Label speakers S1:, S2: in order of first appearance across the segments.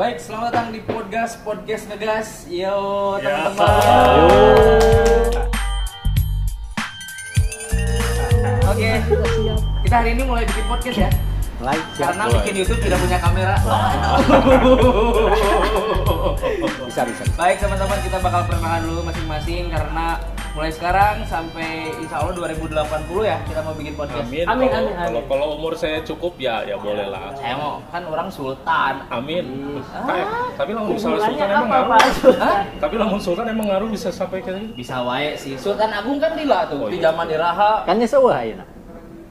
S1: Baik, selamat datang di podcast podcast ngegas. Yo teman-teman. Oke, kita hari ini mulai bikin podcast ya.
S2: Like.
S1: Karena bikin YouTube tidak punya kamera.
S2: Bisa, bisa.
S1: Baik teman-teman, kita bakal perkenalan dulu masing-masing karena mulai sekarang sampai insya Allah 2080 ya kita mau bikin podcast.
S3: Amin.
S4: Amin,
S3: Kalau-
S4: amin, amin.
S3: Kalau kalau umur saya cukup ya ya boleh lah.
S1: Saya mau kan orang sultan.
S3: Amin.
S1: Ah.
S3: Eh, tapi lamun misalnya
S4: Hubungannya
S3: sultan emang
S4: apa,
S3: ngaruh. Tapi lamun sultan emang ngaruh bisa sampai ke
S1: Bisa wae sih. Sultan Agung kan lila tuh
S3: Oh,
S1: di
S3: iya.
S1: zaman Iraha.
S2: Kan nya seueuh ayeuna.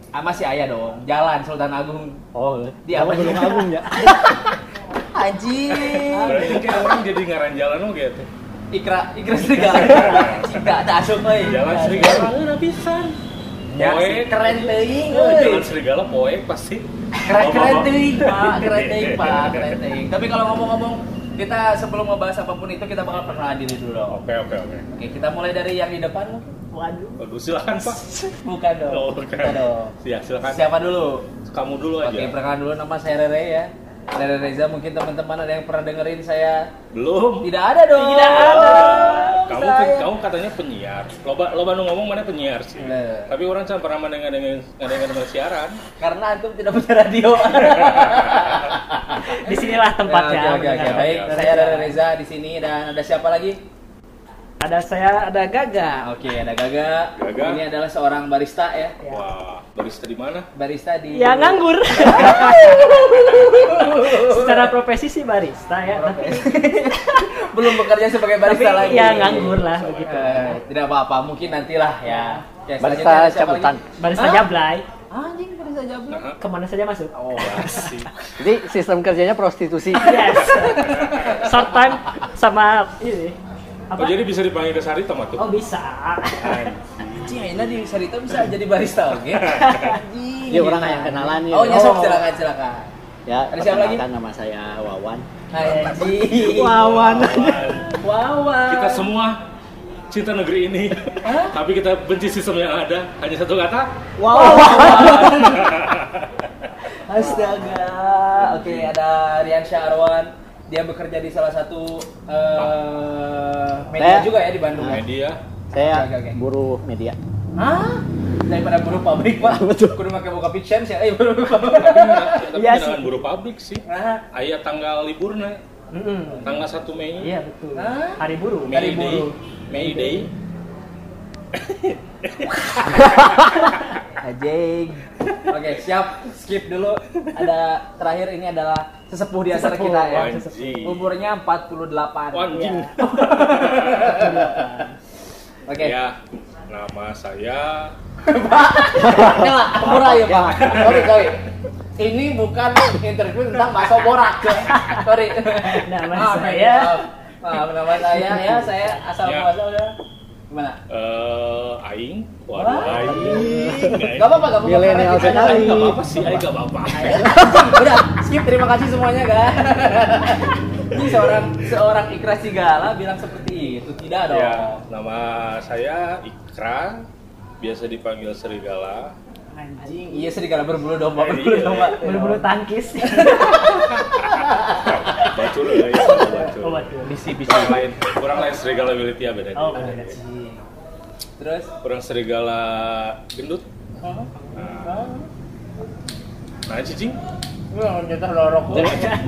S1: Ah, masih ayah dong. Jalan Sultan Agung.
S2: Oh,
S1: Di apa?
S2: belum agung ya.
S1: Anjing.
S3: Berarti kayak orang jadi ngaran jalan oh gitu.
S1: Ikra, Ikra Serigala. Cinta tak asup euy.
S3: Jalan serigala pisan.
S1: Ya,
S3: Poek.
S1: sih, keren teuing
S3: Oh,
S1: euy.
S3: Jalan serigala poek pasti.
S1: Keren-keren
S3: Oh,
S1: teuing, Pak. Keren teuing, Pak. Keren teuing. Tapi kalau ngomong-ngomong kita sebelum membahas apa pun itu kita bakal perkenalan diri dulu dong.
S3: Oke oke oke.
S1: Oke, kita mulai dari yang di depan loh.
S4: Waduh.
S3: Waduh silakan Pak.
S1: Bukan dong.
S3: Oh, bukan.
S1: Dong.
S3: Ya silakan.
S1: Siapa dulu?
S3: Kamu dulu aja.
S1: Oke, perkenalan dulu nama saya Rere ya. Rere Reza mungkin teman-teman ada yang pernah dengerin saya.
S3: Belum.
S1: Tidak ada dong.
S4: Tidak ada.
S3: kamu
S1: Saya.
S3: kamu katanya penyiar loba loba nu ngomong mana penyiar sih
S1: Bener.
S3: tapi orang can pernah mendengar dengan dengan siaran
S1: Karena antum tidak punya radio.
S4: Di sinilah tempatnya.
S1: Oke, oke, oke.
S4: mendengar.
S1: Baik, saya Rere Reza di sini dan ada siapa lagi?
S4: Ada saya, ada Gaga.
S1: Oke, ada Gaga.
S3: Gaga.
S1: Ini adalah seorang barista ya.
S4: Ya.
S3: wah barista di mana
S1: Barista di
S4: Ya nganggur. Secara profesi sih barista ya. Tapi,
S1: Belum bekerja sebagai
S4: tapi
S1: barista lagi.
S4: ya nganggur lah
S3: Sama
S4: begitu.
S1: Eh, tidak apa-apa, mungkin nantilah ya. Oke,
S2: Barista cabutan.
S1: lagi?
S4: Barista
S1: Hah?
S4: jablay.
S1: Anjing, barista jablay.
S3: Ke
S4: mana saja masuk?
S1: Oh,
S3: asik.
S2: Jadi sistem kerjanya prostitusi.
S4: Yes. Short time sama ini.
S3: Oh
S4: Apa?
S3: jadi bisa dipanggil ke Sarita mah tuh
S4: Oh bisa.
S1: anjing, Aina di Sarita bisa jadi barista, oke? Anjing.
S2: Dia orang yang kenalan ya.
S1: Oh, ya sok
S4: Oh.
S1: silakan silakan.
S2: Ya,
S1: Ada siapa lagi?
S2: perkenalkan nama saya Wawan.
S1: Anjing.
S4: Wawan.
S1: Wawan.
S3: kita semua cinta negeri ini
S1: Hah?
S3: tapi kita benci sistem yang ada hanya satu kata
S4: Wow.
S1: Astaga. Oke, ada Rian Syarwan. Dia bekerja di salah satu eh, media
S2: Saya-
S1: juga ya di Bandung. ya?
S3: media
S2: Saya
S1: oke, oke.
S2: buruh media.
S1: Hah? Daripada buruh pabrik, Pak.
S2: Betul.
S1: Kudu pakai buka pitchen sih. Eh, buruh pabrik.
S3: tapi
S4: Iya
S3: jangan
S4: sih.
S3: buru pabrik sih
S1: Nah,
S3: ayah tanggal liburnya
S4: Mm-mm.
S3: tanggal 1 Mei
S4: Iya betul.
S1: Hah?
S4: Hari buruh.
S3: May
S1: Hari
S3: Day
S1: buruh.
S3: May Day
S1: Anjing. Oke, siap. Skip dulu. Ada terakhir ini adalah sesepuh di antara
S4: Sesepuh.
S1: kita ya.
S3: Anjing.
S1: Umurnya 48.
S3: anjing
S1: Oke.
S3: ya nama saya
S1: Enggak, murah ya, Pak. Sorry, sorry. Ini bukan interview tentang bakso borak. Sorry.
S4: Nama saya-
S1: maaf. Maaf, nama saya ya, saya asal
S3: Ya.
S1: muasal udah. Gimana?
S3: eh Aing
S1: Wah.
S3: waduh Aing
S1: Gak apa-apa, gak apa-apa.
S2: Milenial sekali.
S3: Aing gak apa-apa sih Aing gak apa-apa
S1: Udah, skip. Terima kasih semuanya, guys. Ini seorang seorang Ikra Sigala bilang seperti itu. Tidak dong.
S3: Ya, nama saya Ikra, biasa dipanggil Serigala.
S1: Anjing, iya serigala berbulu domba,
S3: Eh,
S1: berbulu
S3: iya.
S1: domba.
S4: Bulu-bulu tangkis.
S3: Bacul ya, ya, bacul.
S4: Oh, bacul.
S3: Bisi, bisi. Kurang lain, kurang lain serigala militia beda.
S4: Oh,
S3: beda.
S1: Anjing. Terus?
S3: Kurang serigala gendut. Nah, nah cicing.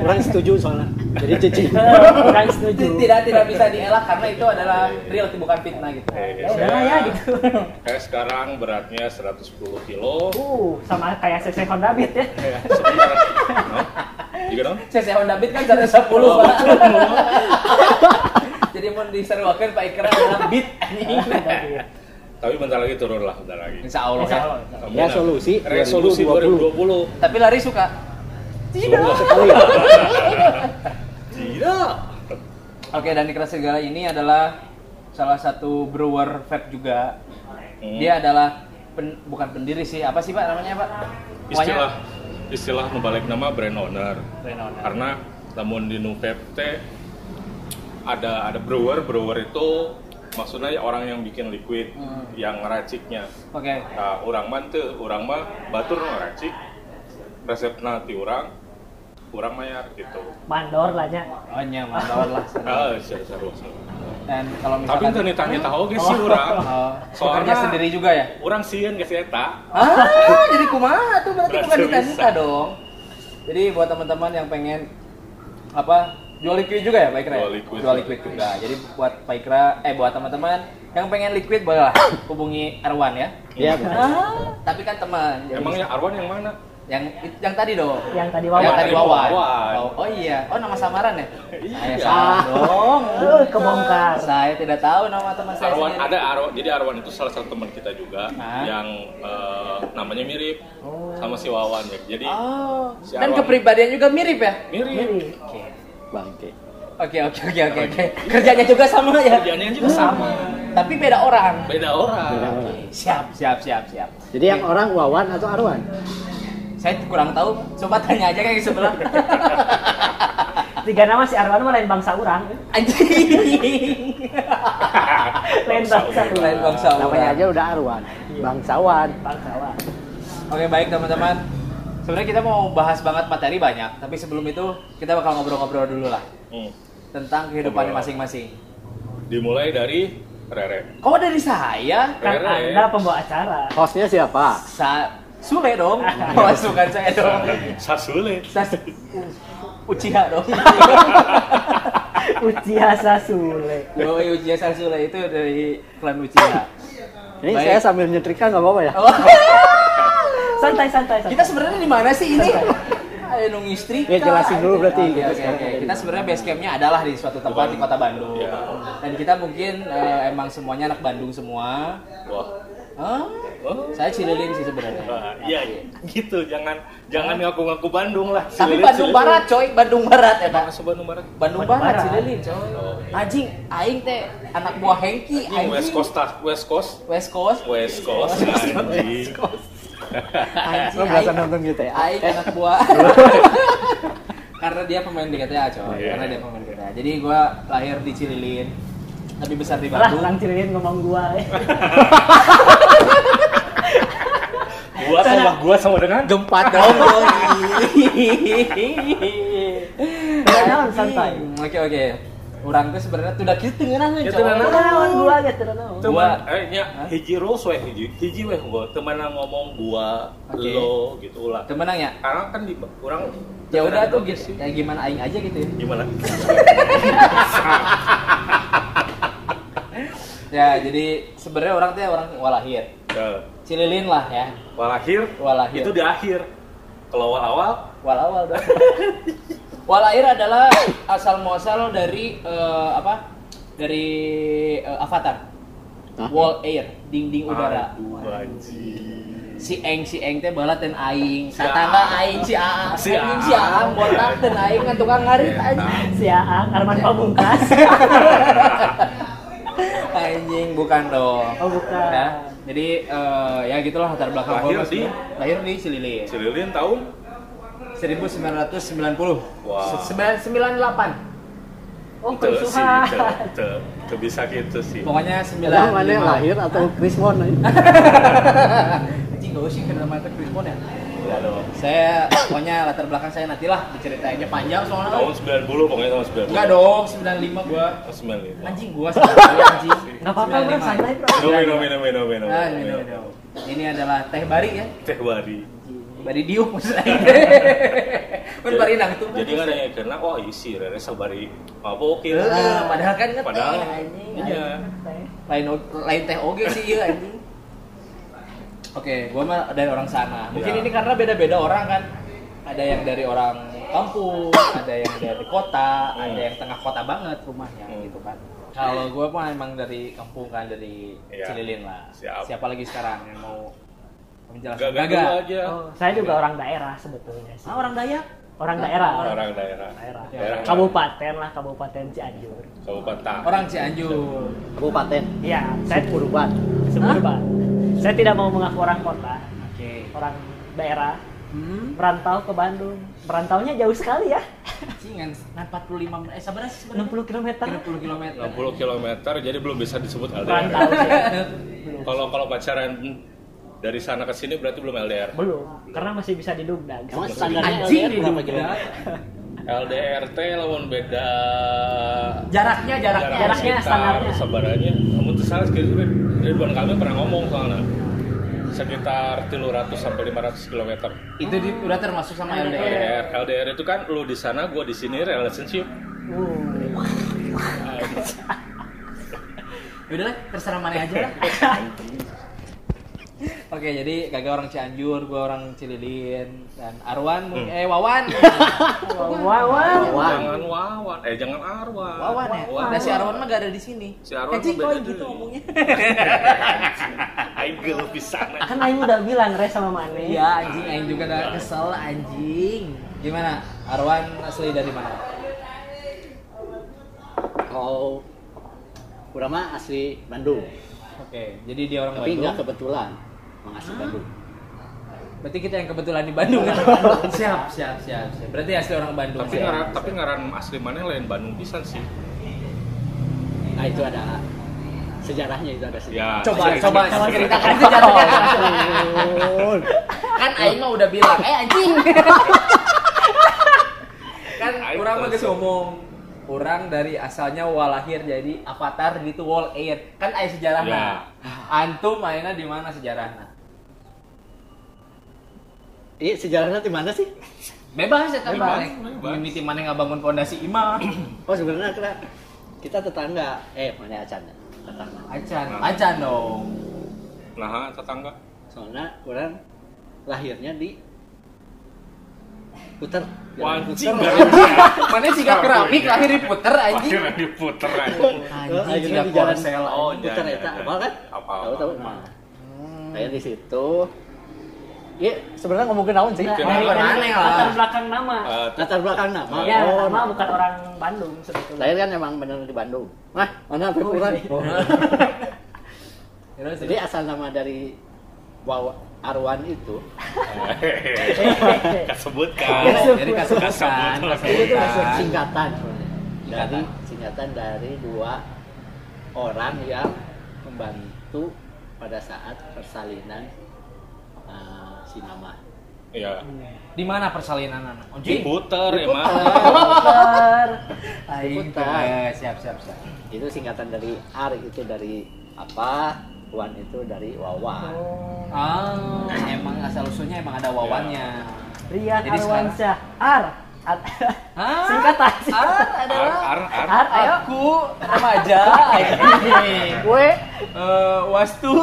S2: Orang setuju soalnya. Jadi cici.
S4: Kurang setuju.
S1: Tidak tidak bisa dielak karena itu adalah real bukan fitnah gitu.
S3: Eh,
S4: Ya ya gitu.
S3: Saya sekarang beratnya 110 kilo.
S4: Uh, sama kayak CC Honda Beat ya.
S3: Ya, sebentar. No? Juga dong?
S1: CC Honda Beat kan 110 Pak. Jadi mau diseruakan Pak Ikra adalah beat anjing.
S3: Tapi bentar lagi turun lah, bentar lagi.
S1: Insya Allah
S4: Insya
S1: ya.
S4: Allah.
S2: Ya, solusi
S3: Resolusi 2020.
S1: Tapi lari suka.
S3: Tidak.
S2: Sekali.
S3: Tidak.
S1: Oke dan Ikra Segala ini adalah salah satu brewer vape juga.
S3: Hmm.
S1: Dia adalah pen- bukan pendiri sih, apa sih Pak namanya Pak?
S3: istilah istilah membalik nama brand owner
S1: Brand owner.
S3: karena namun di Nupep ada ada brewer brewer itu maksudnya ya orang yang bikin liquid
S1: Hmm.
S3: yang ngeraciknya
S1: Oke.
S3: nah, orang mah teu orang mah batur ngeracik resep nanti orang kurang mayar gitu
S4: Mandor lah nya.
S1: Oh nya mandor lah.
S3: ah seru seru seru.
S1: Dan kalau
S3: tapi
S1: misalkan
S3: teu tanya tahu ge sih urang
S1: Oh,
S3: Soalnya-
S1: bekerja sendiri juga ya?
S3: urang sieun geus eta
S1: Ah, jadi kumaha tuh berarti bukan ditanya dong. Jadi buat teman-teman yang pengen apa jual liquid juga ya Pak Ikra? ya?
S3: Jual liquid.
S1: Jual liquid juga. Jadi buat Pak Ikra, eh buat teman-teman yang pengen liquid boleh lah hubungi Arwan ya.
S2: Iya.
S1: Ah, tapi kan teman. jadi
S3: emangnya Arwan yang mana
S1: yang yang tadi dong.
S4: Yang tadi
S1: Yang
S4: wawan.
S1: tadi Wawan.
S3: Wawan.
S1: Oh, oh iya. Oh nama samaran ya?
S3: Iya.
S1: Saya salah dong.
S4: Eh, kebongkar.
S1: Saya tidak tahu nama teman saya.
S3: Arwan
S1: sendiri.
S3: ada Arwan jadi Arwan itu salah satu teman kita juga
S1: Ah.
S3: yang eh, namanya mirip sama si Wawan ya jadi
S1: Oh.
S3: Si
S1: Dan
S3: Arwan.
S1: kepribadian juga mirip ya?
S3: mirip
S4: Jadi,
S2: Bangke.
S1: Oke oke oke oke oke. Kerjanya juga sama ya.
S3: kerjanya juga sama
S1: Tapi beda orang.
S3: beda orang
S2: Beda orang.
S1: Siap siap siap siap.
S2: Jadi yang orang Wawan atau Arwan?
S1: Saya kurang tahu. Coba tanya aja kayak sebelah.
S4: tiga nama si Arwan mah lain bangsa urang.
S1: Anjing.
S4: Lain bangsa
S1: Lain
S4: urang.
S1: bangsa
S2: Namanya
S1: orang.
S2: aja udah Arwan. Bangsawan.
S4: Bangsawan.
S1: Oke baik teman-teman. Sebenarnya kita mau bahas banget materi banyak, tapi sebelum itu kita bakal ngobrol-ngobrol dulu lah
S3: Hmm.
S1: tentang kehidupannya masing-masing.
S3: dimulai dari Rere
S1: Kok dari saya?
S4: Kan
S3: Rere.
S4: Anda pembawa acara.
S2: Hostnya siapa?
S1: Sa Sule dong. Masukan saya dong.
S3: Sasule
S1: Sas Uchiha dong.
S4: Uchiha Sasule.
S1: Yo, Uchiha Sasule itu dari klan Uchiha.
S2: Ini
S1: Baik.
S2: saya sambil nyetrika nggak apa-apa ya?
S1: Oh,
S4: Santai santai santai.
S1: kita sebenarnya di mana sih ini? Ayo nung istri.
S2: Ya, jelasin dulu berarti.
S1: Oke.
S2: ada di
S1: Kita sebenarnya base campnya adalah di suatu tempat di kota Bandung.
S3: Iya.
S1: Dan kita mungkin eh, emang semuanya anak Bandung semua.
S3: wah
S1: Hah?
S3: Oh.
S1: Saya Cililin sih sebenarnya.
S3: Iya iya. gitu jangan jangan ngaku-ngaku Bandung lah
S1: Tapi
S3: Cililin,
S1: Bandung
S3: Cililin.
S1: Barat, coy. Bandung Barat ya, Pak.
S3: Masa Bandung Barat
S1: Bandung
S4: Bandung
S1: Barat,
S4: Barat.
S1: Cililin, coy.
S3: Oh.
S1: Anjing, aing teh anak buah Hengki, anjing.
S3: West Coast tas West Coast
S1: West Coast.
S3: West Coast anjing
S1: Anjing,
S2: Lo berasa nonton gitu ya?
S1: Aing anak buah. Karena dia pemain di GTA, coy.
S3: Iya.
S1: Karena dia pemain di GTA. Jadi gua lahir di Cililin. Tapi besar di
S4: Lah,
S1: Bandung.
S4: orang Cililin ngomong gua. eh.
S3: gua sama gua sama dengan
S1: Gempat dong.
S4: Naon, santai.
S1: Oke, oke. Orang tuh sebenarnya tuh udah gitu tengenan
S3: Ya, tengenan.
S4: Naon gua naon.
S3: teman
S1: Gua-
S3: eh nya hiji rules we hiji hiji we gua temenan ngomong gua
S1: Oke.
S3: lo gitu lah
S1: Temenang ya?
S3: karena kan di orang
S1: Ya udah tuh gitu. Kayak gimana aing aja gitu ya.
S3: gimana
S1: Ya, jadi sebenarnya orang tuh ya orang walahir.
S3: Ya,
S1: Cililin lah ya.
S3: walahir
S1: Walahir.
S3: itu di akhir kalau awal awal
S1: Walawal dong. Walahir adalah asal muasal dari eh, apa? Dari eh, Avatar.
S2: Hah?
S1: Wall air, dinding udara.
S3: aduh
S1: Si Eng si Eng teh balat dan aing.
S3: Si
S1: Satangga
S3: Aang.
S1: aing si Aang.
S3: Si
S1: Anjing si
S3: Aang.
S1: Aang botak dan aing kan tukang ngarit anjing.
S4: Si Aang Arman Pamungkas.
S1: Anjing bukan dong.
S4: Oh, bukan.
S1: Ya, jadi eh, ya gitulah latar belakang
S3: Lahir di?
S1: lahir di Cililin.
S3: Cililin tahun
S1: 1990.
S3: Wah.
S1: 998.
S4: Oh,
S3: Tuh sih, tuh, tuh, tuh bisa gitu sih.
S1: Pokoknya 95.
S2: Yang mana yang lahir atau Krismon?
S1: Anjing gak usah kenal mata Krismon ya? Enggak dong. Saya pokoknya latar belakang saya nantilah diceritainnya panjang soalnya.
S3: Tahun 90 pokoknya tahun 90.
S1: Enggak dong, 95 gua.
S3: Tahun 95.
S1: Anjing gua 95 anjing.
S4: Enggak apa-apa, bro,
S1: 95.
S4: santai, bro.
S3: Minum, minum, minum, minum, minum.
S1: Ah, minum, minum. Ini adalah teh bari ya.
S3: Teh bari.
S1: Bari diuk maksudnya. Kan bari nang tuh.
S3: Jadi kan yang karena oh isi rere sabari apa oke.
S1: Eh, padahal kan ngeteh,
S3: Padahal
S1: anjing.
S3: iya.
S1: lain lain teh oge sih iya anjing. Oke, gua mah dari orang sana. Mungkin
S3: Ya.
S1: ini karena beda-beda orang kan. Ada yang dari orang kampung, ada yang dari kota,
S3: Hmm.
S1: ada yang tengah kota banget rumahnya
S3: Hmm.
S1: gitu kan. Kalau gua mah emang dari kampung kan dari
S3: Iya.
S1: Cililin lah.
S3: Siap.
S1: Siapa lagi sekarang yang mau menjelaskan?
S3: Gagal aja.
S4: Oh, saya juga orang daerah sebetulnya sih.
S1: Ah, orang Dayak.
S4: Orang daerah.
S3: Orang daerah.
S4: daerah.
S3: Daerah.
S4: Kabupaten lah, Kabupaten Cianjur.
S3: Kabupaten.
S1: Orang Cianjur.
S2: Kabupaten.
S4: Iya, saya
S2: Urban.
S4: suburban. Saya tidak mau mengaku orang kota,
S1: Oke.
S4: orang daerah.
S1: Hmm.
S4: Merantau ke Bandung. Merantaunya jauh sekali ya.
S1: Cingan, nah 45 menit. Eh, sabar sih sebenarnya.
S4: 60 km.
S1: 60 km.
S3: 60 km jadi belum bisa disebut LDR. Kalau kalau pacaran Dari sana ke sini berarti belum LDR.
S4: Belum, karena masih bisa didugdag.
S2: Emang
S3: Masih
S2: standarnya LDR
S1: di
S2: berapa kilometer?
S3: LDR teh lawan beda
S1: Jaraknya, jaraknya.
S4: Jaraknya standarnya.
S3: Sabarannya, namun tuh salah sekali Ridwan Kamil pernah ngomong soalnya sekitar 300 sampai 500 km.
S1: Itu di, udah termasuk sama LDR.
S3: LDR, LDR itu kan lu di sana, gua di sini relationship.
S4: Uh,
S1: Udah lah, terserah mana aja lah. Oke, jadi kagak orang Cianjur, gua orang Cililin dan Arwan, mungkin- eh Wawan.
S4: wah, wah.
S2: Wawan.
S3: Jangan Wawan, eh jangan Arwan.
S1: Wawan ya. Nah, si Arwan mah gak ada di sini.
S3: Si Arwan
S1: Anjing
S3: mah beda
S1: gitu ngomongnya.
S3: Aing gelo pisan.
S4: Kan Aing udah bilang Re sama Mane.
S1: Iya, anjing aing juga udah kesel anjing. Gimana? Arwan asli dari mana?
S2: Kalau kurang mah asli Bandung,
S1: Oke, jadi dia orang
S2: tapi nggak
S1: Bandung.
S2: kebetulan emang asli Bandung.
S1: Berarti kita yang kebetulan di Bandung kan? siap, siap, siap, siap. Berarti asli orang Bandung.
S3: Tapi
S1: Siap.
S3: ngaran tapi ngaran asli mana lain Bandung pisan sih.
S2: Nah itu ada sejarahnya itu ada sejarah.
S3: Ya.
S1: Coba,
S3: cerita-
S1: coba,
S3: cerita-
S1: ceritakan sejarahnya. kan aing mah udah bilang, eh anjing. kan orang mah geus ngomong orang dari asalnya walahir jadi avatar gitu wall air kan aya sejarahnya antum ayeuna di mana sejarahnya
S2: Iya sejarahnya di mana sih?
S1: bebas ya tapi
S4: Bebas,
S1: mana mimiti mana ngabangun pondasi imah
S2: Oh sebenarnya kita, kita tetangga. Eh mana acan? Tetangga.
S1: acan acan dong
S3: Nah, tetangga.
S2: Soalnya orang lahirnya di puter.
S3: Anjing,
S2: puter.
S3: nggak
S1: mana sih gak keramik lahir diputer anjing
S3: Akhirnya diputer anjing.
S1: anjing
S2: Akhirnya
S1: juga
S2: di jalan
S1: korsel
S3: Oh,
S2: puter
S3: iya,
S2: eta
S3: iya,
S2: apa kan?
S3: Apa,
S2: Tahu tahu.
S3: apa.
S2: Nah, saya di situ. Iya sebenarnya ngomongin naon sih?
S4: Nah, dari, dari
S1: Aneh lah.
S4: latar belakang nama.
S3: Eh,
S2: Latar belakang nama.
S4: Ya,
S2: Oh,
S4: nama bukan orang Bandung sebetulnya.
S2: Saya kan emang bener di Bandung. Nah, mana apa
S4: Oh, iya.
S2: Jadi asal nama dari Wawa Arwan itu
S3: Kesebutkan.
S1: Oh, jadi kasebutkan,
S3: Kasebutkan.
S2: itu
S1: kasebutkan.
S2: singkatan dari
S1: Singkatan.
S2: dari dua orang yang membantu pada saat persalinan uh, si nama.
S3: Iya.
S1: Di mana persalinan anak?
S3: Diputer emang.
S4: Puter.
S1: Aing
S2: Diputar.
S1: eh, siap siap siap.
S2: Itu singkatan dari Ar itu dari apa? Wan itu dari Wawan.
S4: Oh.
S1: Ah, emang asal usulnya emang ada wawannya.
S4: Rian
S1: Jadi sekarang-
S4: Arwansyah. Ar. Ar-
S1: Ah,
S4: Singkatan.
S1: Ar
S3: Ar,
S1: adalah
S3: ar, ar.
S4: Ar, ayo.
S1: aku remaja.
S4: Gue.
S1: Eh, wastu.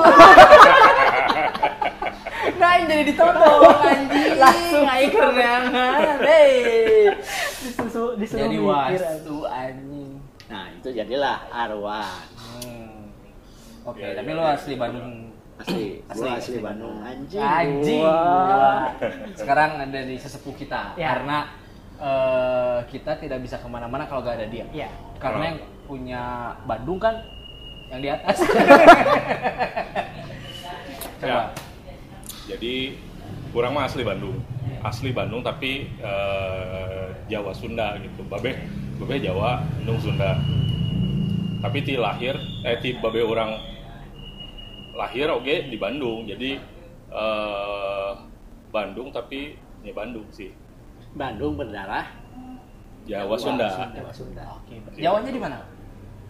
S1: Nah, yang jadi ditonton anjing.
S4: Langsung.
S1: aing kerenangan. Hey.
S4: Disusu, disuruh
S1: Jadi
S4: mikir.
S1: wastu anjing.
S2: Nah, itu jadilah Arwan.
S1: Hmm. Oke,
S3: Ya,
S1: tapi
S3: ya,
S1: lu
S3: ya.
S1: asli Bandung.
S2: Asli,
S1: Asli, asli
S2: asli Bandung. Anjing.
S1: Anjing.
S4: Wah.
S1: Sekarang ada di sesepuh kita
S4: Ya.
S1: karena eh, kita tidak bisa ke mana-mana kalau gak ada dia.
S4: Iya.
S1: Karena yang punya Bandung kan yang di atas. Coba.
S3: Ya. Jadi kurang mah asli Bandung. Asli Bandung tapi eh, Jawa Sunda gitu. Babe babe Jawa, Nung Sunda. Tapi ti lahir eh ti babe orang lahir oke di Bandung. Jadi eh, Bandung tapi ya Bandung sih.
S2: Bandung berdarah
S3: Jawa Sunda.
S2: Jawa Sunda.
S1: Oke. Jawanya di mana?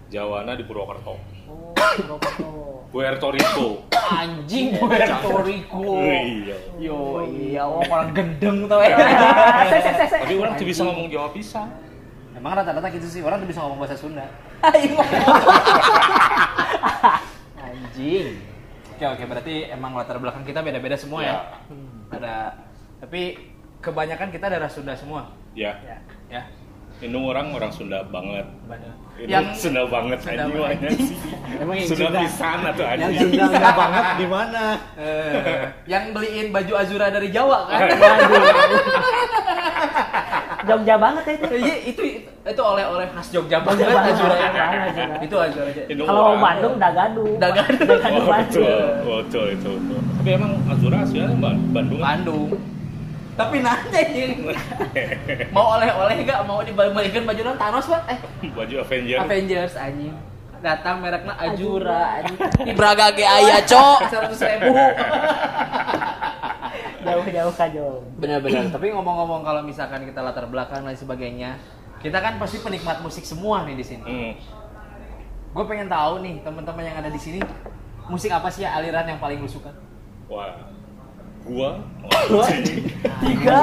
S3: Jawana di Purwokerto.
S4: Oh.
S3: Puerto Rico.
S1: Anjing Puerto Rico.
S3: Iya.
S1: Yo, iya oh, orang gendeng tau ya.
S4: Sek.
S3: Tapi orang tuh bisa ngomong Jawa pisan.
S1: Emang rata-rata gitu sih, orang tuh bisa ngomong bahasa Sunda. Anjing. Oke oke, berarti emang latar belakang kita beda-beda semua ya.
S3: Ya.
S1: Ada tapi kebanyakan kita darah Sunda semua,
S3: Ya.
S4: Ya.
S1: ya.
S3: Indung orang orang Sunda banget.
S1: Banyak.
S3: Ini
S1: Yang
S3: Sunda banget
S1: Sunda
S3: anjing sih.
S2: Emang yang
S3: Sunda pisan atau
S2: Yang
S3: anjing.
S2: Sunda enggak banget di mana?
S1: eh, yang beliin baju Azura dari Jawa kan?
S4: Jogja banget ya itu.
S1: Iya, itu itu oleh-oleh khas Jogja banget
S4: banget.
S1: Azura.
S4: Azura.
S1: Itu Azura aja.
S4: Kalau Bandung Dagadu.
S1: Dagadu.
S4: Dagadu
S3: Oh, betul, betul itu. Tapi emang Azura aslinya Ba- Bandung.
S1: Bandung. Tapi nanya anjing. Mau oleh-oleh gak? Mau dibalikin baju non Thanos, Pak? Eh,
S3: Baju Avenger.
S1: Avengers anjing. datang mereknya Ajura di Braga ge aya cok 100 ribu
S4: Jauh-jauh kajong.
S1: benar-benar tapi ngomong-ngomong kalau misalkan kita latar belakang dan sebagainya kita kan pasti penikmat musik semua nih di sini
S3: Hmm.
S1: gue pengen tahu nih teman-teman yang ada di sini musik apa sih ya aliran yang paling lu suka
S3: Wah. Gua.
S4: Tiga.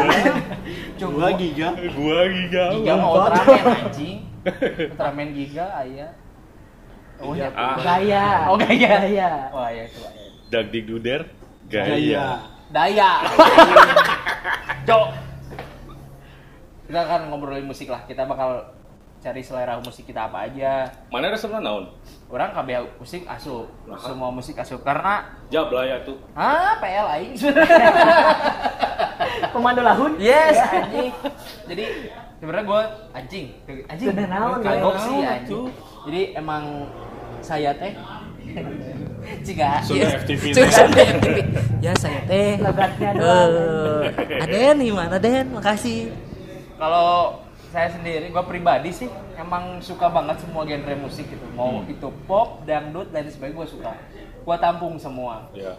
S1: Coba
S2: giga.
S3: Gua giga.
S1: Giga mau Ultraman anjing Ultraman Giga aya Oh
S2: Iya.
S1: ya
S3: Ah.
S4: Gaya.
S1: Oh gaya
S4: Gaya.
S1: Wah ya itu Aya.
S3: Dagdik duder. Gaya.
S1: Daya Cok Kita akan ngobrolin musik lah Kita bakal cari selera musik kita apa aja
S3: Mana resepnya naon?
S1: Orang KB musik asup Semua musik asup Karena
S3: Jabla ya tuh.
S1: Ah, PL aing.
S4: Pemandu lahun.
S1: yes, anjing. Jadi sebenarnya gue anjing. Anjing.
S4: Sudah naon,
S1: Kagok
S4: ya.
S1: sih anjing. Jadi emang saya teh Ciga,
S3: Sudah
S1: yes.
S3: FTV
S1: Sudah. FTV. Ya saya teh.
S4: Logatnya doang.
S1: Eh, Aden gimana Den? Makasih. Kalau saya sendiri, gue pribadi sih emang suka banget semua genre musik gitu. Mau
S3: Hmm.
S1: itu pop, dangdut dan sebagainya gue suka. Gue tampung semua.
S3: Ya.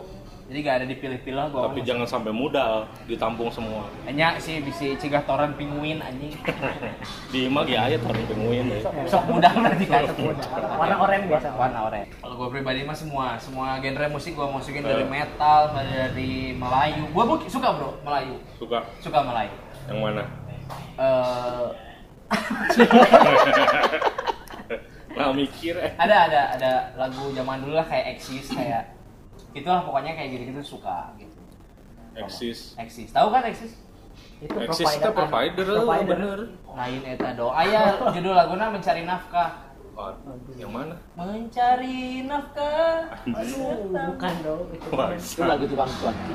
S1: Jadi gak ada dipilih-pilih gue.
S3: Tapi jangan sampai modal ditampung semua.
S1: Hanya sih bisa cegah toran pinguin anjing.
S3: Di imag ya aya orang penguin ya.
S1: Sok mudah berarti kan.
S4: Warna oranye biasa.
S1: Warna oranye. Kalau gue pribadi mah semua, semua genre musik gue masukin dari metal, dari Melayu. Gue suka bro Melayu,
S3: Suka
S1: suka Melayu.
S3: yang mana?
S1: Eh,
S3: Nah mikir eh.
S1: ada ada ada lagu zaman dulu lah kayak Exis kayak itulah pokoknya kayak gitu gitu suka gitu.
S3: Eksis.
S1: Exis, tahu kan Exis?
S4: Itu
S3: Eksis
S4: provider.
S3: itu provider,
S4: Provider.
S3: bener.
S1: Lain eta do. Aya judul laguna mencari nafkah.
S3: Waduh, yang mana?
S1: Mencari nafkah.
S4: Aduh, bukan dong. Itu
S3: Wah,
S2: Itu lagu tukang cuanki.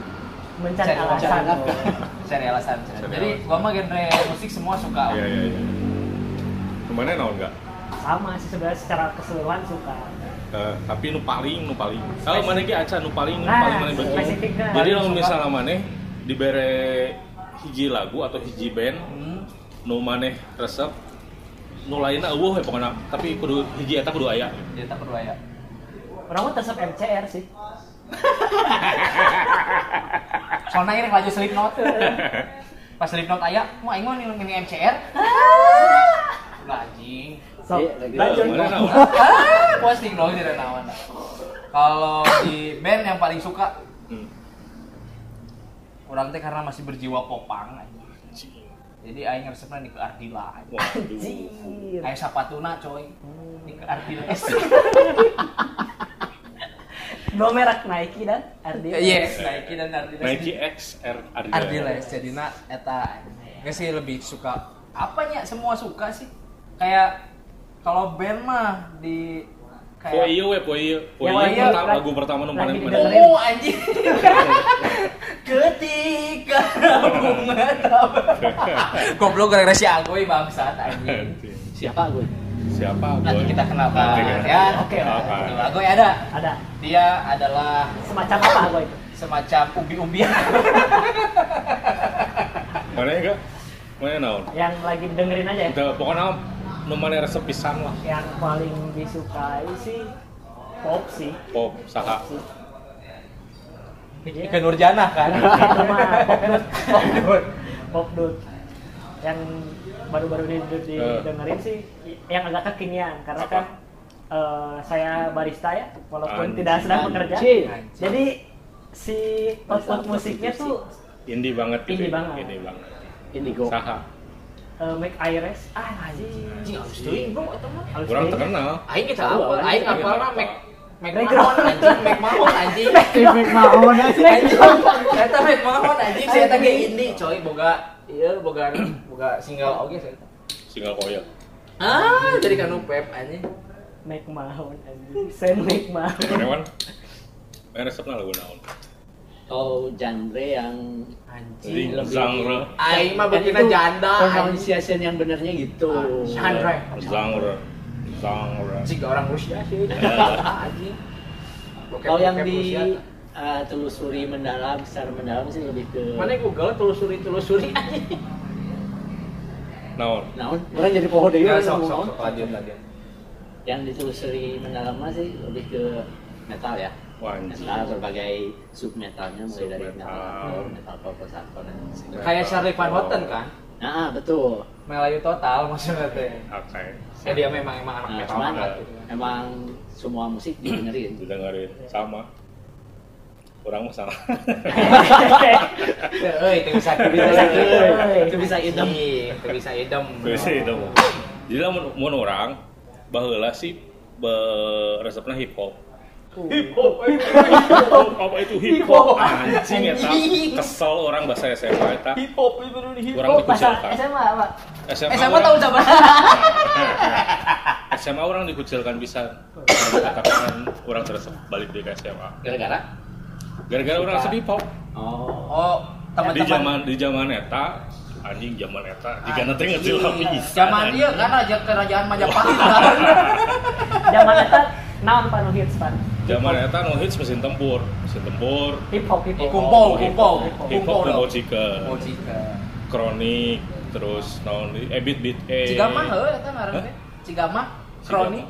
S4: mencari
S1: Cari
S4: alasan.
S2: Cari nafkah.
S1: Cari alasan.
S3: Cari
S1: Jadi
S3: alasan.
S1: gua mah genre musik semua suka.
S3: Iya iya iya. Ke mana naon enggak?
S4: Sama sih sebenarnya secara keseluruhan suka.
S3: Eh, tapi nu paling nu paling kalau mana ge aca nu paling nu
S4: Nah,
S3: paling mana bagi
S4: spesifiknya.
S3: jadi lamun
S1: suka.
S3: misalnya mana dibere hiji lagu atau hiji band
S1: Hmm.
S3: nu maneh resep nu lainna eueuh we pokona tapi kudu hiji eta kudu aya
S1: Dia tak berdua ya.
S4: Orang mah tetap MCR sih.
S1: Soalnya ini laju Slipknot. Pas Slipknot aya, mau aing mah ini ini MCR. Ulah anjing.
S4: So,
S2: Iya,
S4: lanjut.
S1: posting dong tidak nawan. Kalau di band yang paling suka
S3: Hmm.
S1: orang teh karena masih berjiwa popang. Jadi aing resepna di ke Ardila. anjing. Aing sapatuna coy. Di ke Ardila.
S4: Dua merek Nike dan Ardila.
S1: Yes, Nike dan Ardila.
S3: Nike X R Ardila
S1: Ardiles jadinya eta nggak sih lebih suka apanya semua suka sih kayak kalau band mah di kayak
S3: ieu we poe ieu. Poe
S4: Ya,
S3: ieu
S4: iya,
S3: pertama lagu pertama paling
S4: didengerin.
S3: mana?
S1: oh anjing ketika bunga tabar goblok gara-gara si Agoy bangsat anjing
S2: Siapa gue?
S3: Siapa
S1: nanti
S3: boy?
S1: kita kenalkan
S3: Nanti kita-
S1: ya
S4: Oke,
S3: oke.
S1: Tuh, Agoy ada
S4: Ada.
S1: dia adalah
S4: Semacam apa gue itu?
S1: semacam umbi-umbian
S3: Mana enggak? Mana naon?
S4: Yang lagi dengerin aja ya.
S3: Pokoknya maneh resep pisan lah.
S4: Yang paling disukai sih pop sih.
S3: Pop saha.
S4: Sih.
S1: Ika Nurjana kan
S4: Itu mah pop dut. Pop dut. Pop dut. Yang baru-baru di- di-
S3: Eh.
S4: didengerin sih yang agak kekinian karena
S3: Apa?
S4: kan eh, saya barista ya walaupun
S3: Anjing.
S4: tidak sedang bekerja. Jadi si output musiknya tuh
S3: Indie banget gitu.
S4: Indie
S3: ya.
S4: banget.
S3: Indie banget.
S2: Indigo.
S3: Saha.
S4: Eh, Make Iris ah anjing.
S1: anjing halus teuing bro eta mah
S3: Kurang terkenal.
S1: Aing kita
S2: Tahu,
S1: apa?
S2: aing
S1: Aing
S3: kita
S1: apa
S3: tahu.
S1: mah Mac Mac mahon anjing, Mac mahon anjing.
S2: Efek mahon.
S1: Anjing, eta Mac mahon anjing, saya ge indie coy, boga ieu boga boga single oge saya.
S3: Single koyo.
S1: Ah, jadi kan pep anjing.
S4: Make mahon anjing. Sen make mahon.
S3: Kawan. Mana resepna lagu naon?
S2: Oh, genre yang
S1: Anjing.
S2: lebih-
S1: Aing
S3: Genre.
S1: Ah, mah bikinna
S2: itu
S1: janda anjing.
S2: Pronunciation yang benernya gitu.
S1: Genre.
S3: Genre. Genre.
S1: Jika orang Rusia sih. Anjing. Bokep-
S2: Kalau yang di uh, telusuri mendalam, secara mendalam sih lebih ke
S1: mana Google telusuri telusuri anjing.
S3: Naon?
S2: Naon? Orang jadi pohon deh.
S1: Ya, sok sok sok lanjut lanjut.
S2: yang ditelusuri mendalam sih lebih ke metal ya Metal berbagai sub metalnya mulai dari metal hardcore, metal post hardcore dan.
S1: Kayak Charlie Van Houten kan?
S2: nah betul
S1: Melayu total maksudnya teh.
S3: Oke.
S1: Ya dia memang emang anak
S2: nah,
S1: metal
S2: cuman
S1: banget gitu kan.
S2: emang semua musik didengerin
S3: Didengerin sama. Kurang mah sama.
S1: Eh, itu bisa itu bisa
S2: itu bisa idem
S1: itu bisa idem.
S3: Bisa itu. Jadi lah mun orang baheula sih resepna hip hop. Hip hop, apa itu hip hop? Anjing eta kesel orang bahasa SMA eta.
S1: Hip hop itu dulu hip
S3: Orang dikucilkan.
S4: SMA apa?
S3: SMA,
S1: tahu zaman.
S3: SMA orang dikucilkan bisa. Katakan orang terus balik di SMA.
S1: Gara-gara
S3: Gara-gara orang resep hip hop.
S2: oh
S1: oh
S3: Di
S1: teman-teman
S3: zaman di zaman eta anjing zaman eta jika nanti ngecil bisa.
S1: Zaman dia kan raja kerajaan Majapahit.
S4: Zaman eta naon pan nu hits pan?
S3: Zaman eta no hits mesin tempur, mesin tempur.
S4: Hip hop hip hop.
S1: Kumpul,
S3: hip
S1: kumpul,
S3: hop, hip hop
S1: kumpul.
S3: kumpul
S1: Oh, jika.
S3: kronik, terus naon di ebit bit eh.
S1: Cigama heuh eta ngaranna
S3: Hah?
S1: teh. Cigama kronik.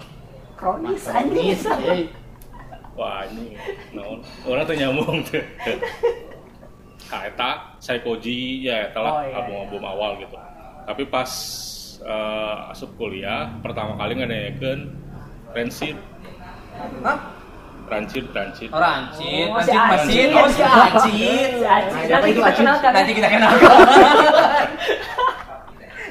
S4: Kronis
S2: eh.
S3: Wah ini naon orang tuh nyambung tuh. Nah, eta Psychoji ya eta lah
S4: Oh, iya,
S3: album-album awal gitu. Tapi pas eh, asup kuliah pertama kali ngedengekeun Rancid,
S1: Hah?
S3: Rancid, Rancid.
S1: Oh, Rancid,
S4: Oh,
S1: Rancid
S4: Acid.
S1: oh si Acid.
S4: Si Acid. Nanti kita kenalkan.
S1: Nanti kita kenalkan.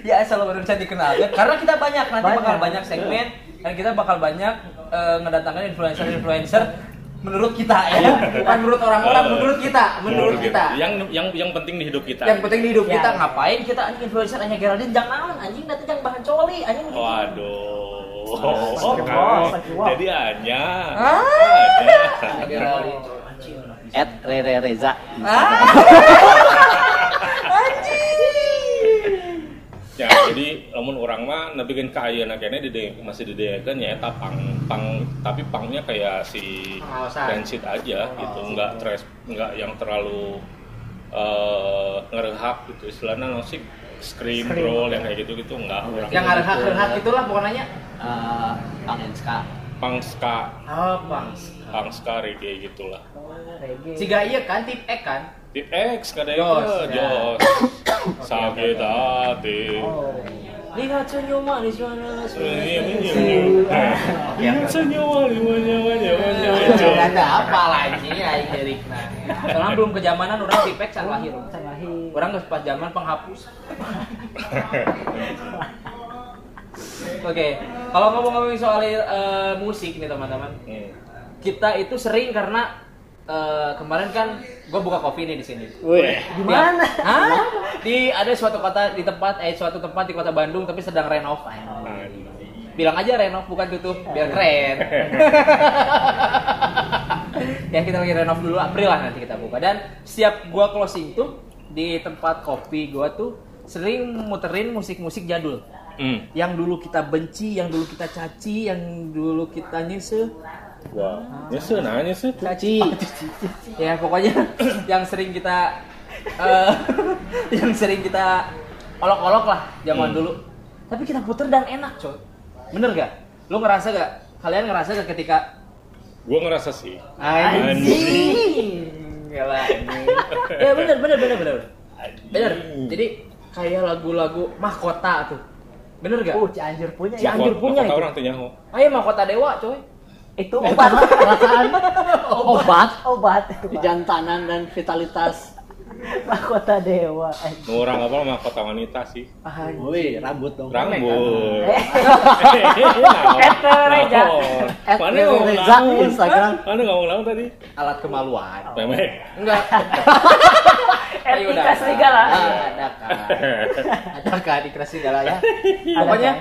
S1: ya asal baru bisa dikenalkan karena kita banyak nanti
S4: Banyak.
S1: bakal banyak segmen dan kita bakal banyak eh, ngedatangkan influencer-influencer menurut kita ya bukan menurut orang-orang menurut kita menurut kita
S3: Yang yang yang penting di hidup kita.
S1: yang penting di hidup
S4: Ya.
S1: kita ngapain kita anjing influencer hanya Geraldine jangan anjing nanti jangan bahan coli anjing gitu.
S3: Waduh.
S4: Bos, sakit bos.
S3: Jadi hanya.
S1: Ah.
S3: Hanya.
S2: Ed Rere Reza
S1: ah
S3: Ya, jadi namun orang mah nebikin ke ayeuna kene dide masih didekeun ya eta pang pang tapi pangnya kayak si. Rancid aja gitu, enggak tres enggak yang terlalu eh ngerehak gitu istilahnya no sih scream,
S4: Scream.
S3: roll yang kayak gitu gitu enggak.
S1: Yang ngarehak-ngarehak itulah pokoknya.
S2: Eh Bang Enska
S3: pang ska.
S1: Oh bang
S3: pang ska reggae gitulah.
S4: Reggae.
S1: Siga iya kan tip X kan?
S3: Di X kada
S1: ya.
S3: jos. Sakit hati.
S4: Oh.
S1: lihat senyum manis mana
S3: Lihat senyum wanya wanya
S1: Gak ada apa lagi aing lirikna. Soalnya belum kejamanan orang tip X can lahir. Orang geus pas zaman penghapus. Oke, kalau ngomong-ngomong soal eh, musik nih teman-teman, kita itu sering karena eh, kemarin kan gue buka kopi nih di sini.
S4: Di mana?
S1: Hah? Di ada suatu kota di tempat eh suatu tempat di kota Bandung tapi sedang renov. Bilang aja renov bukan tutup biar keren. ya kita lagi renov dulu April lah nanti kita buka dan setiap gua closing tuh di tempat kopi gua tuh sering muterin musik-musik jadul
S3: Hmm.
S1: yang dulu kita benci, yang dulu kita caci, yang dulu kita nyesel.
S3: Wah, nyesel nah nyesel.
S1: Caci. ya pokoknya yang sering kita eh, yang sering kita olok-olok lah zaman
S3: Hmm.
S1: dulu. Tapi kita puter dan enak, coy. Bener gak? Lu ngerasa gak? Kalian ngerasa gak ketika
S3: Gua ngerasa sih.
S1: anjing? Gila anjing. Ya bener bener bener bener. Bener. Jadi kayak lagu-lagu mahkota tuh. Bener gak?
S4: Oh, Cianjur punya. ya.
S1: Cianjur. Anjir punya
S3: Kota
S1: itu.
S3: orang tuh nyaho.
S1: Ayo mahkota dewa, coy.
S4: Itu obat perasaan.
S2: Obat
S4: Obat.
S2: Kejantanan dan vitalitas
S4: Mahkota dewa. Eh,
S3: Nu orang apa mah kota wanita sih.
S4: anjing.
S2: Wih rambut dong
S3: Rambut.
S4: Eh.
S3: Eta
S4: Reja.
S2: Ed
S3: Mana ngomong
S2: Reza
S3: naon?
S2: Instagram
S3: Mana ngomong naon tadi?
S1: Alat kemaluan.
S3: Memek.
S1: Enggak. Ayo udah.
S4: Etika serigala.
S1: Ah, Ada kan. Ada kan di serigala ya. Pokoknya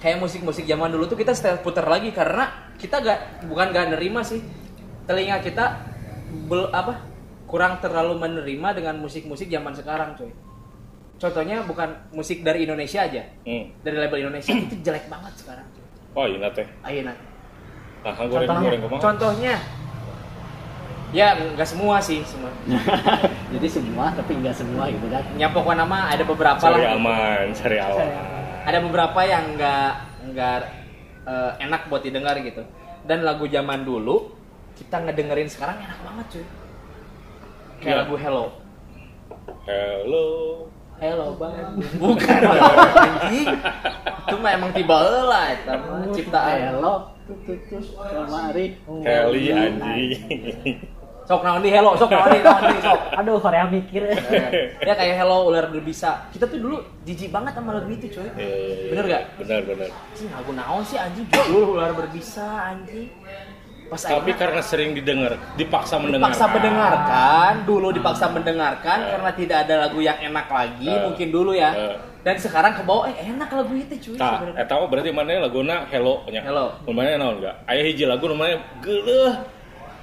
S1: kayak musik-musik zaman dulu tuh kita setel puter lagi karena kita gak bukan gak nerima sih telinga kita bel, apa kurang terlalu menerima dengan musik-musik zaman sekarang coy contohnya bukan musik dari Indonesia aja
S3: Hmm.
S1: dari label Indonesia itu jelek banget sekarang coy.
S3: Oh iya teh.
S1: ayo nah
S3: Nah, kan goreng
S1: contohnya
S3: goreng
S1: contohnya ya nggak semua sih semua
S2: Jadi semua tapi nggak semua gitu kan
S1: ya pokoknya nama ada beberapa
S3: Cari
S1: lah
S3: aman, cari aman.
S1: ada beberapa yang nggak nggak eh, enak buat didengar gitu. Dan lagu zaman dulu kita ngedengerin sekarang enak banget cuy. Kayak
S3: Iya.
S1: lagu Hello.
S3: Hello.
S1: Hello Bang. Bukan anjing. Itu mah emang tiba lah eta mah ciptaan.
S2: Hello, tutus kemari.
S3: Kelly anjing.
S1: Sok naon di hello, sok naon di naon di sok.
S4: Aduh, Korea mikir.
S1: Ya kayak hello ular berbisa. Kita tuh dulu jijik banget sama lagu itu, coy.
S3: Eh,
S1: Bener gak?
S3: Bener bener.
S1: Anjing lagu naon sih anjing judul ular berbisa anjing. Pas
S3: Tapi
S1: akhirnya
S3: karena sering didengar, dipaksa mendengar.
S1: dipaksa mendengarkan, dulu dipaksa mendengarkan
S3: Eh.
S1: karena tidak ada lagu yang enak lagi,
S3: Eh.
S1: mungkin dulu ya.
S3: Eh.
S1: Dan sekarang ke bawah eh enak lagu itu cuy
S3: Nah, eta mah berarti mana laguna Hello nya.
S1: Hello.
S3: Lumayan naon enggak? Aya hiji lagu namanya Geuleuh.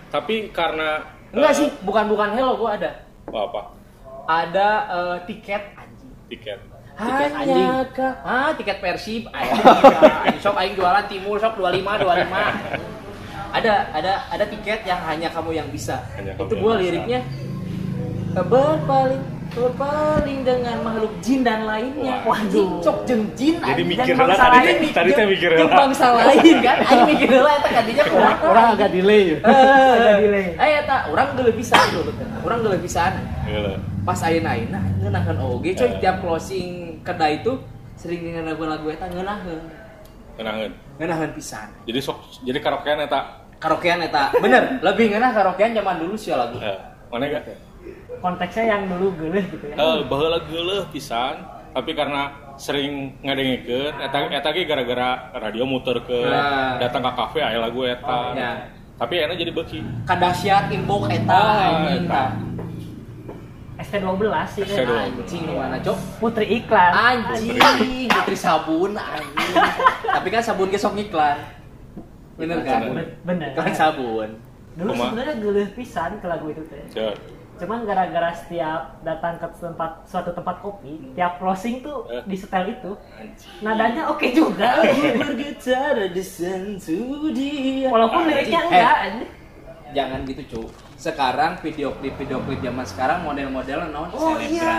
S3: Tapi karena
S1: Enggak
S3: eh,
S1: sih, bukan bukan hello gua ada.
S3: apa apa?
S1: Ada eh, tiket anjing.
S3: Tiket.
S2: Tiket
S1: Hanya
S2: anjing.
S1: kah? Ah, tiket Persib. Anjing. Anjing, Sok aing jualan timur sok 25 25. Ada ada ada tiket yang hanya kamu yang bisa.
S3: Hanya
S1: Itu gua liriknya berpaling berpaling dengan makhluk jin dan lainnya.
S3: Wah.
S1: Waduh, cok jeung jin
S3: Jadi mikir
S1: Dan bangsa
S3: tadi
S1: lain,
S3: tadi
S1: jeung-
S3: mikir heula.
S1: bangsa lain kan. Aing mikir heula eta kadinya
S2: Orang, orang agak delay.
S1: Eh,
S4: Agak delay.
S1: Eh eta urang geuleuh pisan dulu teh. Urang geuleuh pisan.
S3: Geuleuh.
S1: Pas ayeuna ayeuna ngeunaheun oge coy tiap closing kedai itu sering dengan lagu-lagu eta ngeunaheun.
S3: Tenangan.
S1: Ngeunaheun pisan.
S3: Jadi sok jadi karaokean eta.
S1: Karaokean eta bener lebih ngeunah karaokean zaman dulu sih lagu.
S3: Eh, mana enggak?
S4: Konteksnya yang dulu geuleuh gitu ya.
S3: Eh, baheula geuleuh pisan, tapi karena sering ngadengikeun eta eta ge gara-gara radio muter ke
S1: Nah.
S3: datang ke kafe aya lagu eta.
S1: Ya.
S3: Tapi enak jadi beki.
S1: Kadahsyat inbox eta
S3: Ah, eta.
S1: tah.
S4: ST12 sih kan.
S3: ST12.
S1: Anjing mana cok?
S4: Putri iklan.
S1: Anjing, putri sabun anjing. Tapi kan sabun ge sok ngiklan. Bener kan?
S3: Bener.
S1: Iklan sabun.
S4: Dulu sebenarnya geuleuh pisan ke lagu itu teh.
S3: Cek.
S4: Cuman gara-gara setiap datang ke tempat suatu tempat kopi, tiap closing tuh
S3: Eh.
S4: di setel itu. Nadanya oke juga.
S1: Bergetar di sentuh dia.
S4: Walaupun liriknya
S1: Eh,
S4: enggak.
S1: jangan gitu cu sekarang video klip video klip zaman sekarang model-model non
S4: Oh
S1: selebgram.
S4: iya.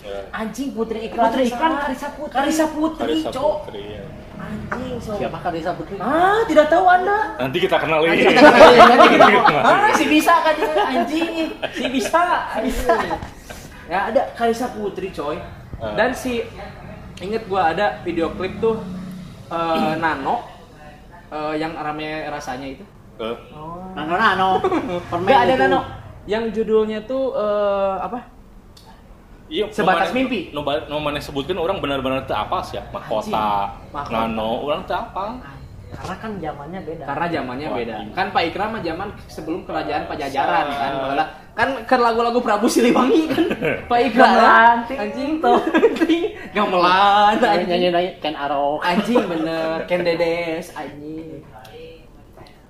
S3: Ya.
S1: anjing putri iklan
S4: Putri iklan
S1: sama.
S4: Karissa Putri.
S1: Karissa Putri cok
S3: Putri, ya.
S1: anjing so
S2: Siapa Karissa Putri?
S1: ah tidak tahu anda
S3: Nanti kita kenalin.
S1: Anjing, nanti kita ah si bisa kan dia anjing si bisa bisa ya ada Karissa Putri coy
S3: Ah.
S1: dan si inget gua ada video klip tuh eh, Nano eh, yang rame rasanya itu
S4: Oh.
S2: Nano Nano. Permen
S1: Enggak ada
S2: itu.
S1: Nano. Yang judulnya tuh eh, apa?
S3: Iya,
S1: Sebatas mimpi.
S3: Nu nu mana sebutkan orang benar-benar teu apa sih ya. Mahkota,
S1: Anjing. Mahkota.
S3: nano, orang teu apa.
S4: Karena kan zamannya beda.
S1: Karena zamannya
S3: Wah,
S1: beda.
S3: iya.
S1: Kan Pak Ikram mah zaman sebelum kerajaan Pajajaran kan. Bahwa kan kan lagu-lagu Prabu Siliwangi kan. Pak Ikram.
S4: Gamelan,
S1: Anjing tuh. Gamelan
S2: Nyanyi
S1: anjing.
S2: nyanyi nyanyi Ken Arok.
S1: Anjing bener. Ken Dedes anjing.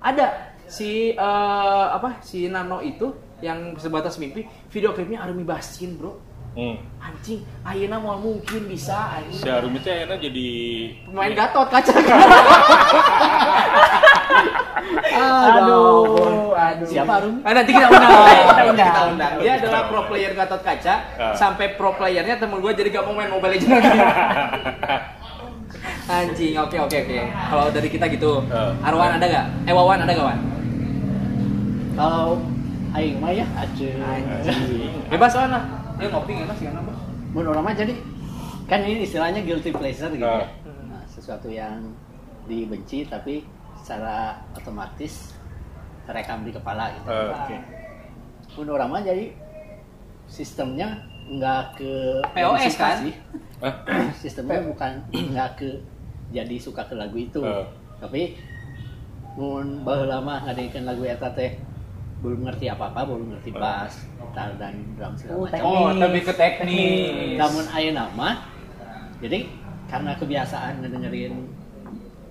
S1: Ada si eh, apa? Si Nano itu yang sebatas mimpi video klipnya Arumi Basin, Bro.
S3: Hmm.
S1: Anjing, ayeuna mau mungkin bisa anjing.
S3: Si Arumi teh enak jadi
S1: Pemain Gatot kaca.
S4: Aduh, aduh.
S2: Siapa Arum?
S1: Ah, nanti kita undang.
S4: Kita undang.
S1: Kita undang. Dia adalah pro player Gatot Kaca.
S3: Ah.
S1: Sampai pro playernya temen gue jadi gak mau main Mobile Legends lagi. Anjing, oke oke oke. Kalau dari kita gitu.
S3: Ah.
S1: Arwan ada gak? Eh Wawan ada gak Wan?
S2: Kalau aing mah ya aja.
S3: Anjing.
S1: Bebas Wan lah. Dia ngopi enak sih kenapa?
S2: Mun orang mah jadi kan ini istilahnya guilty pleasure gitu
S3: Ah.
S2: ya. Nah, sesuatu yang dibenci tapi secara otomatis terekam di kepala gitu.
S3: Eh, Oke.
S2: Mun orang mah jadi sistemnya nggak ke
S1: POS kan?
S2: sih. Sistemnya bukan nggak ke jadi suka ke lagu itu
S3: Eh.
S2: tapi mun baheula lama ngadekeun lagu eta teh belum ngerti apa-apa belum ngerti bass gitar dan drum segala
S4: Oh,
S2: macam
S4: teknis.
S1: Oh, lebih ke teknis.
S2: namun ayeuna mah jadi karena kebiasaan ngedengerin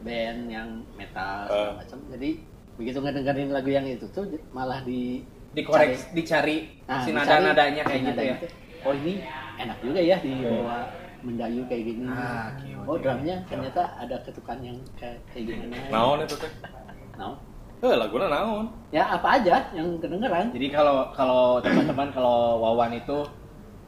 S2: band yang metal segala
S3: Eh.
S2: macam jadi begitu ngedengerin lagu yang itu tuh malah di
S1: dikorek
S2: cari-
S1: dicari
S2: Nah,
S1: si nada-nadanya kayak gitu ya.
S2: tuh, oh ini enak juga ya dibawa mendayu kayak gini
S1: Ah,
S2: oh drumnya ternyata ada ketukan yang kayak, kayak gimana
S3: Naon itu teh?
S2: Naon?
S3: Eh, laguna naon?
S2: ya apa aja yang kedengeran
S1: Jadi kalau kalau teman-teman kalau Wawan itu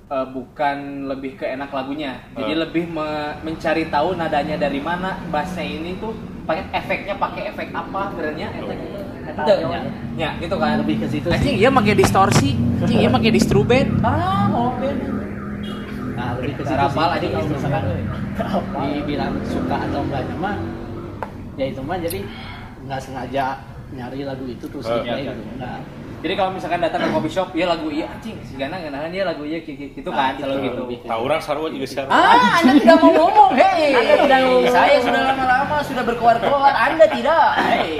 S1: eh, bukan lebih ke enak lagunya. Jadi
S3: Eh.
S1: lebih me- mencari tahu nadanya dari mana, bassnya ini tuh pakai efeknya pakai efek apa sebenarnya eta gitu.
S4: Eta
S1: Teu,
S4: audio
S1: nya.
S4: nya.
S1: Ya, gitu kan.
S2: Lebih ke situ.
S1: Anjing iya pakai distorsi, anjing iya pakai distrubed. Ah, open.
S2: Nah, lebih ke situ sih.
S1: aja
S2: kalau misalkan
S4: Apa?
S2: dibilang suka atau enggaknya mah ya itu mah jadi nggak sengaja nyari lagu itu terus
S3: Oh,
S2: di play
S1: iya,
S2: gitu.
S1: iya.
S2: Enggak.
S1: Jadi kalau misalkan datang ke coffee shop, ya lagu iya anjing, si Gana ngenahan dia lagu iya gitu, gitu kan,
S2: Ah,
S1: selalu
S2: gitu.
S1: gitu.
S3: Tahu orang sarwa juga sarwa.
S1: Ah, Anda tidak mau ngomong, hei.
S4: Anda tidak mau ngomong.
S1: Saya sudah lama-lama sudah berkoar-koar, Anda tidak. Hei.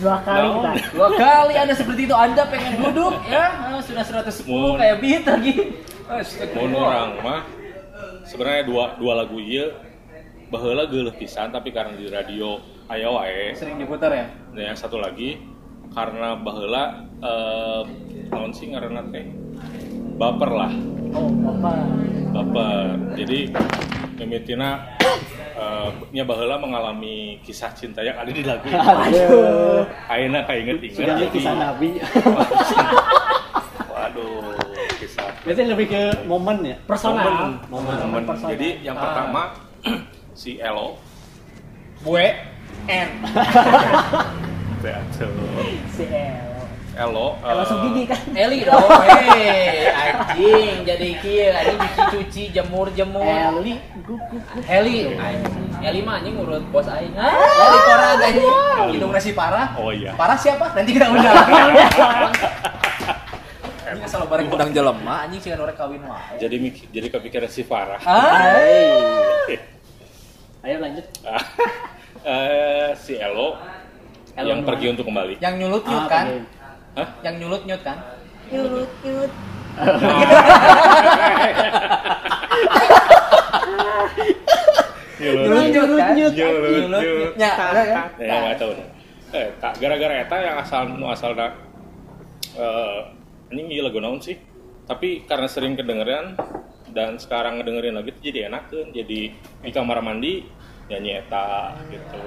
S4: Dua kali
S3: No.
S4: kita.
S1: Dua kali Anda seperti itu, Anda pengen duduk ya, ah, sudah 110
S3: Mun.
S1: kayak beat lagi.
S3: Mun orang mah sebenarnya dua dua lagu iya baheula geuleuh pisan tapi karena di radio aya wae.
S1: Sering diputar ya?
S3: Dan yang satu lagi karena baheula eh naon sih ngaranna teh baper lah
S4: Oh, apa?
S3: baper jadi mimitina eh nya baheula mengalami kisah cinta yang ada di lagu itu.
S2: Aduh.
S3: ayeuna kainget-inget
S2: Sudah
S3: jadi-
S2: kisah Nabi.
S3: waduh kisah
S2: Berarti lebih ke momen ya.
S4: Personal.
S3: momen,
S2: Momen.
S4: personal.
S3: jadi yang
S1: Ah.
S3: pertama si Elo
S1: Bue N.
S4: Si El.
S3: Elo
S4: Elo
S3: eh,
S4: Sugidi kan?
S1: Eli dong, hei, anjing, jadi kieu, anjing cuci-cuci, jemur-jemur.
S2: Eli,
S1: anjing. Heli mah anjing ngurut bos aing. Ah, Heli Koran anjing. Hidung nasi parah.
S3: oh iya
S1: Parah siapa? Nanti kita undang. Anjing asal bareng undang jelema, anjing sih orang kawin wae.
S3: jadi jadi kepikiran si Farah
S1: Ah.
S2: Ayo lanjut.
S3: Eh, si Elo,
S1: Elo
S3: yang pergi untuk kembali
S1: yang nyulut nyut
S2: Ah,
S1: kan?
S3: Hah?
S1: Yang nyulut nyut kan? Nyulut nyut.
S3: Nyulut.
S1: Nyulut nyut kan?
S2: nyut.
S3: Nyulut,
S1: Nyulut
S3: nyut.
S1: Ya, kan?
S3: Ya nggak tahu. Eh, tak gara-gara eta yang asal nu asal da eh ini gila lagu naon sih? Tapi karena sering kedengeran dan sekarang ngedengerin lagi tuh jadi enak kan. Jadi di kamar mandi nyanyi eta gitu.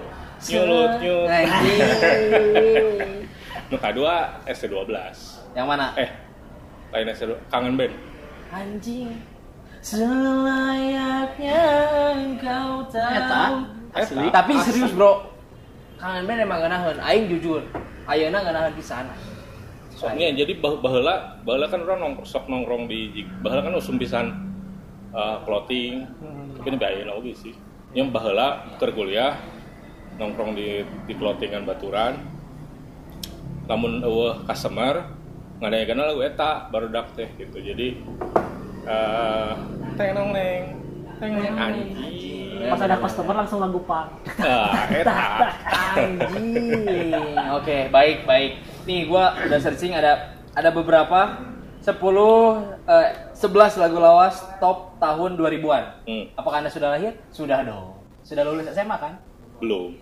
S3: Nyulut nyut.
S1: Anjing.
S3: Nu kedua ST12.
S1: Yang mana?
S3: Eh, lain ST12. Kangen band.
S1: Anjing. Selayaknya engkau tahu.
S2: Eta. Asli.
S1: Tapi
S3: Asli.
S1: serius bro, kangen band emang ganahan. Aing jujur, ayeuna ganahan pisan.
S3: Soalnya jadi bah baheula, baheula kan orang nongkrong sok nongkrong di baheula kan usum pisan eh, clothing. Tapi ini bayain oge sih. Yang baheula keur kuliah nongkrong di di clothingan baturan. Lamun eueuh customer ngadayakeun lagu eta baru dak teh gitu. Jadi eh teng nong neng teng neng anjing.
S4: Pas ada customer langsung lagu pang.
S3: Ah, eta.
S1: Anjing. Oke, baik baik. Nih gua udah searching ada ada beberapa 10 eh, 11 lagu lawas top tahun 2000-an.
S3: Hmm,
S1: Apakah Anda sudah lahir? Sudah dong. Sudah lulus SMA kan?
S3: belum.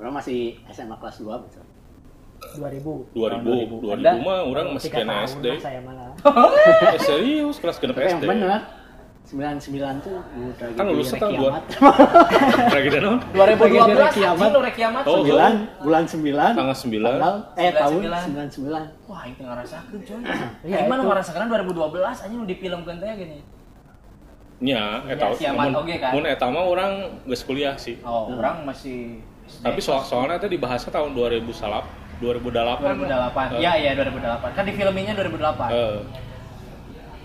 S2: Orang masih SMA kelas 2 betul.
S4: 2000.
S3: 2000, 2000,
S1: Anda?
S3: mah orang masih kena SD.
S4: Saya malah.
S3: Eh, serius kelas genep
S2: Tapi yang
S3: SD.
S2: Bener 99 tuh udah
S3: Kan
S2: gitu
S3: lulus
S2: ya,
S3: tahun. Lagi dan naon?
S1: 2012
S2: Bagian dari
S1: anjing
S2: kiamat.
S1: lu rek kiamat.
S3: Oh,
S2: Sembilan, bulan 9
S3: Tanggal 9.
S2: tanggal eh tahun
S1: 99.
S2: 99
S1: Wah, itu ngerasakeun coy.
S4: Iya,
S1: Ya, gimana
S4: itu.
S1: ngerasakeun 2012 anjing nu difilmkeun teh gini.
S3: Nya, eta
S1: Ya, kiamat
S3: mun-
S1: oge kan.
S3: Mun eta mah orang geus kuliah sih.
S1: Oh,
S2: Hmm.
S1: orang masih
S3: Tapi soal soalnya itu dibahasnya tahun 2000 salap, 2008.
S1: 2008.
S3: Eh,
S1: Iya, iya 2008. Kan di filmnya 2008.
S3: eh,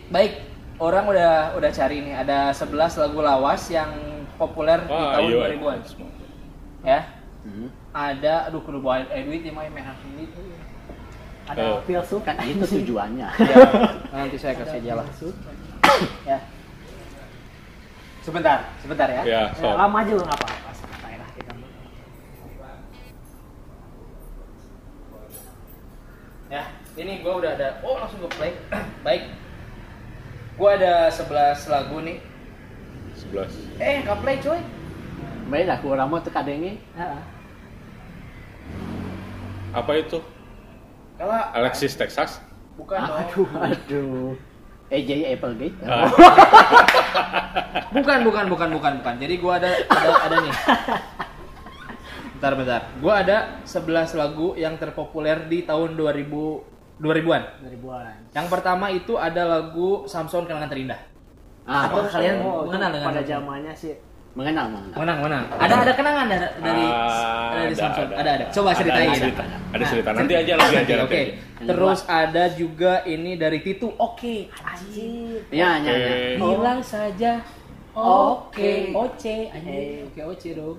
S1: Baik, orang udah udah cari nih ada 11 lagu lawas yang populer di
S3: wah,
S1: tahun
S3: iya.
S1: 2000-an. Ya.
S2: Hmm.
S1: Ada aduh kudu bawa Edwin ya main main ini.
S4: Ada
S3: Eh.
S4: feel suit
S2: kan itu tujuannya
S1: Ya, nanti saya kasih aja lah. Ya. Sebentar, sebentar ya.
S3: Ya,
S4: Ya,
S3: so.
S4: lama aja lah kita mah.
S1: Ya, ini gua udah ada. Oh, langsung gue play. Baik. Gua ada 11 lagu nih.
S3: 11.
S1: Eh, nggak play coy.
S2: baik lah kurang mau
S4: Heeh.
S3: Apa itu?
S1: Kalau
S3: Alexis Texas?
S1: bukan dong.
S2: aduh aduh AJ Applegate
S3: Ah,
S1: Bukan, bukan, bukan, bukan, bukan. Jadi gua ada ada ada nih. Bentar, bentar. Gua ada 11 lagu yang terpopuler di tahun 2000 2000-an.
S4: 2000-an.
S1: Yang pertama itu ada lagu Samson Kenangan Terindah.
S2: Ah,
S1: Atau kalian
S4: Oh,
S1: mengenal
S4: itu
S1: dengan
S4: pada zamannya sih
S2: mengenal mengenal.
S1: Menang, menang. Ada ada kenangan dari dari,
S3: Ah,
S1: dari
S3: ada,
S1: Samson.
S3: ada.
S1: Ada, ada. Coba
S3: Ada,
S1: ceritain.
S3: ada cerita. Ada
S1: Nah,
S3: cerita. Nanti aja, nanti aja,
S1: Oke. Terus ada juga ini dari Titu. Oke.
S4: anjir.
S2: Iya, iya, iya.
S3: Oke.
S1: Bilang saja. Oke, Oce, anjing. Oke, Oce dong.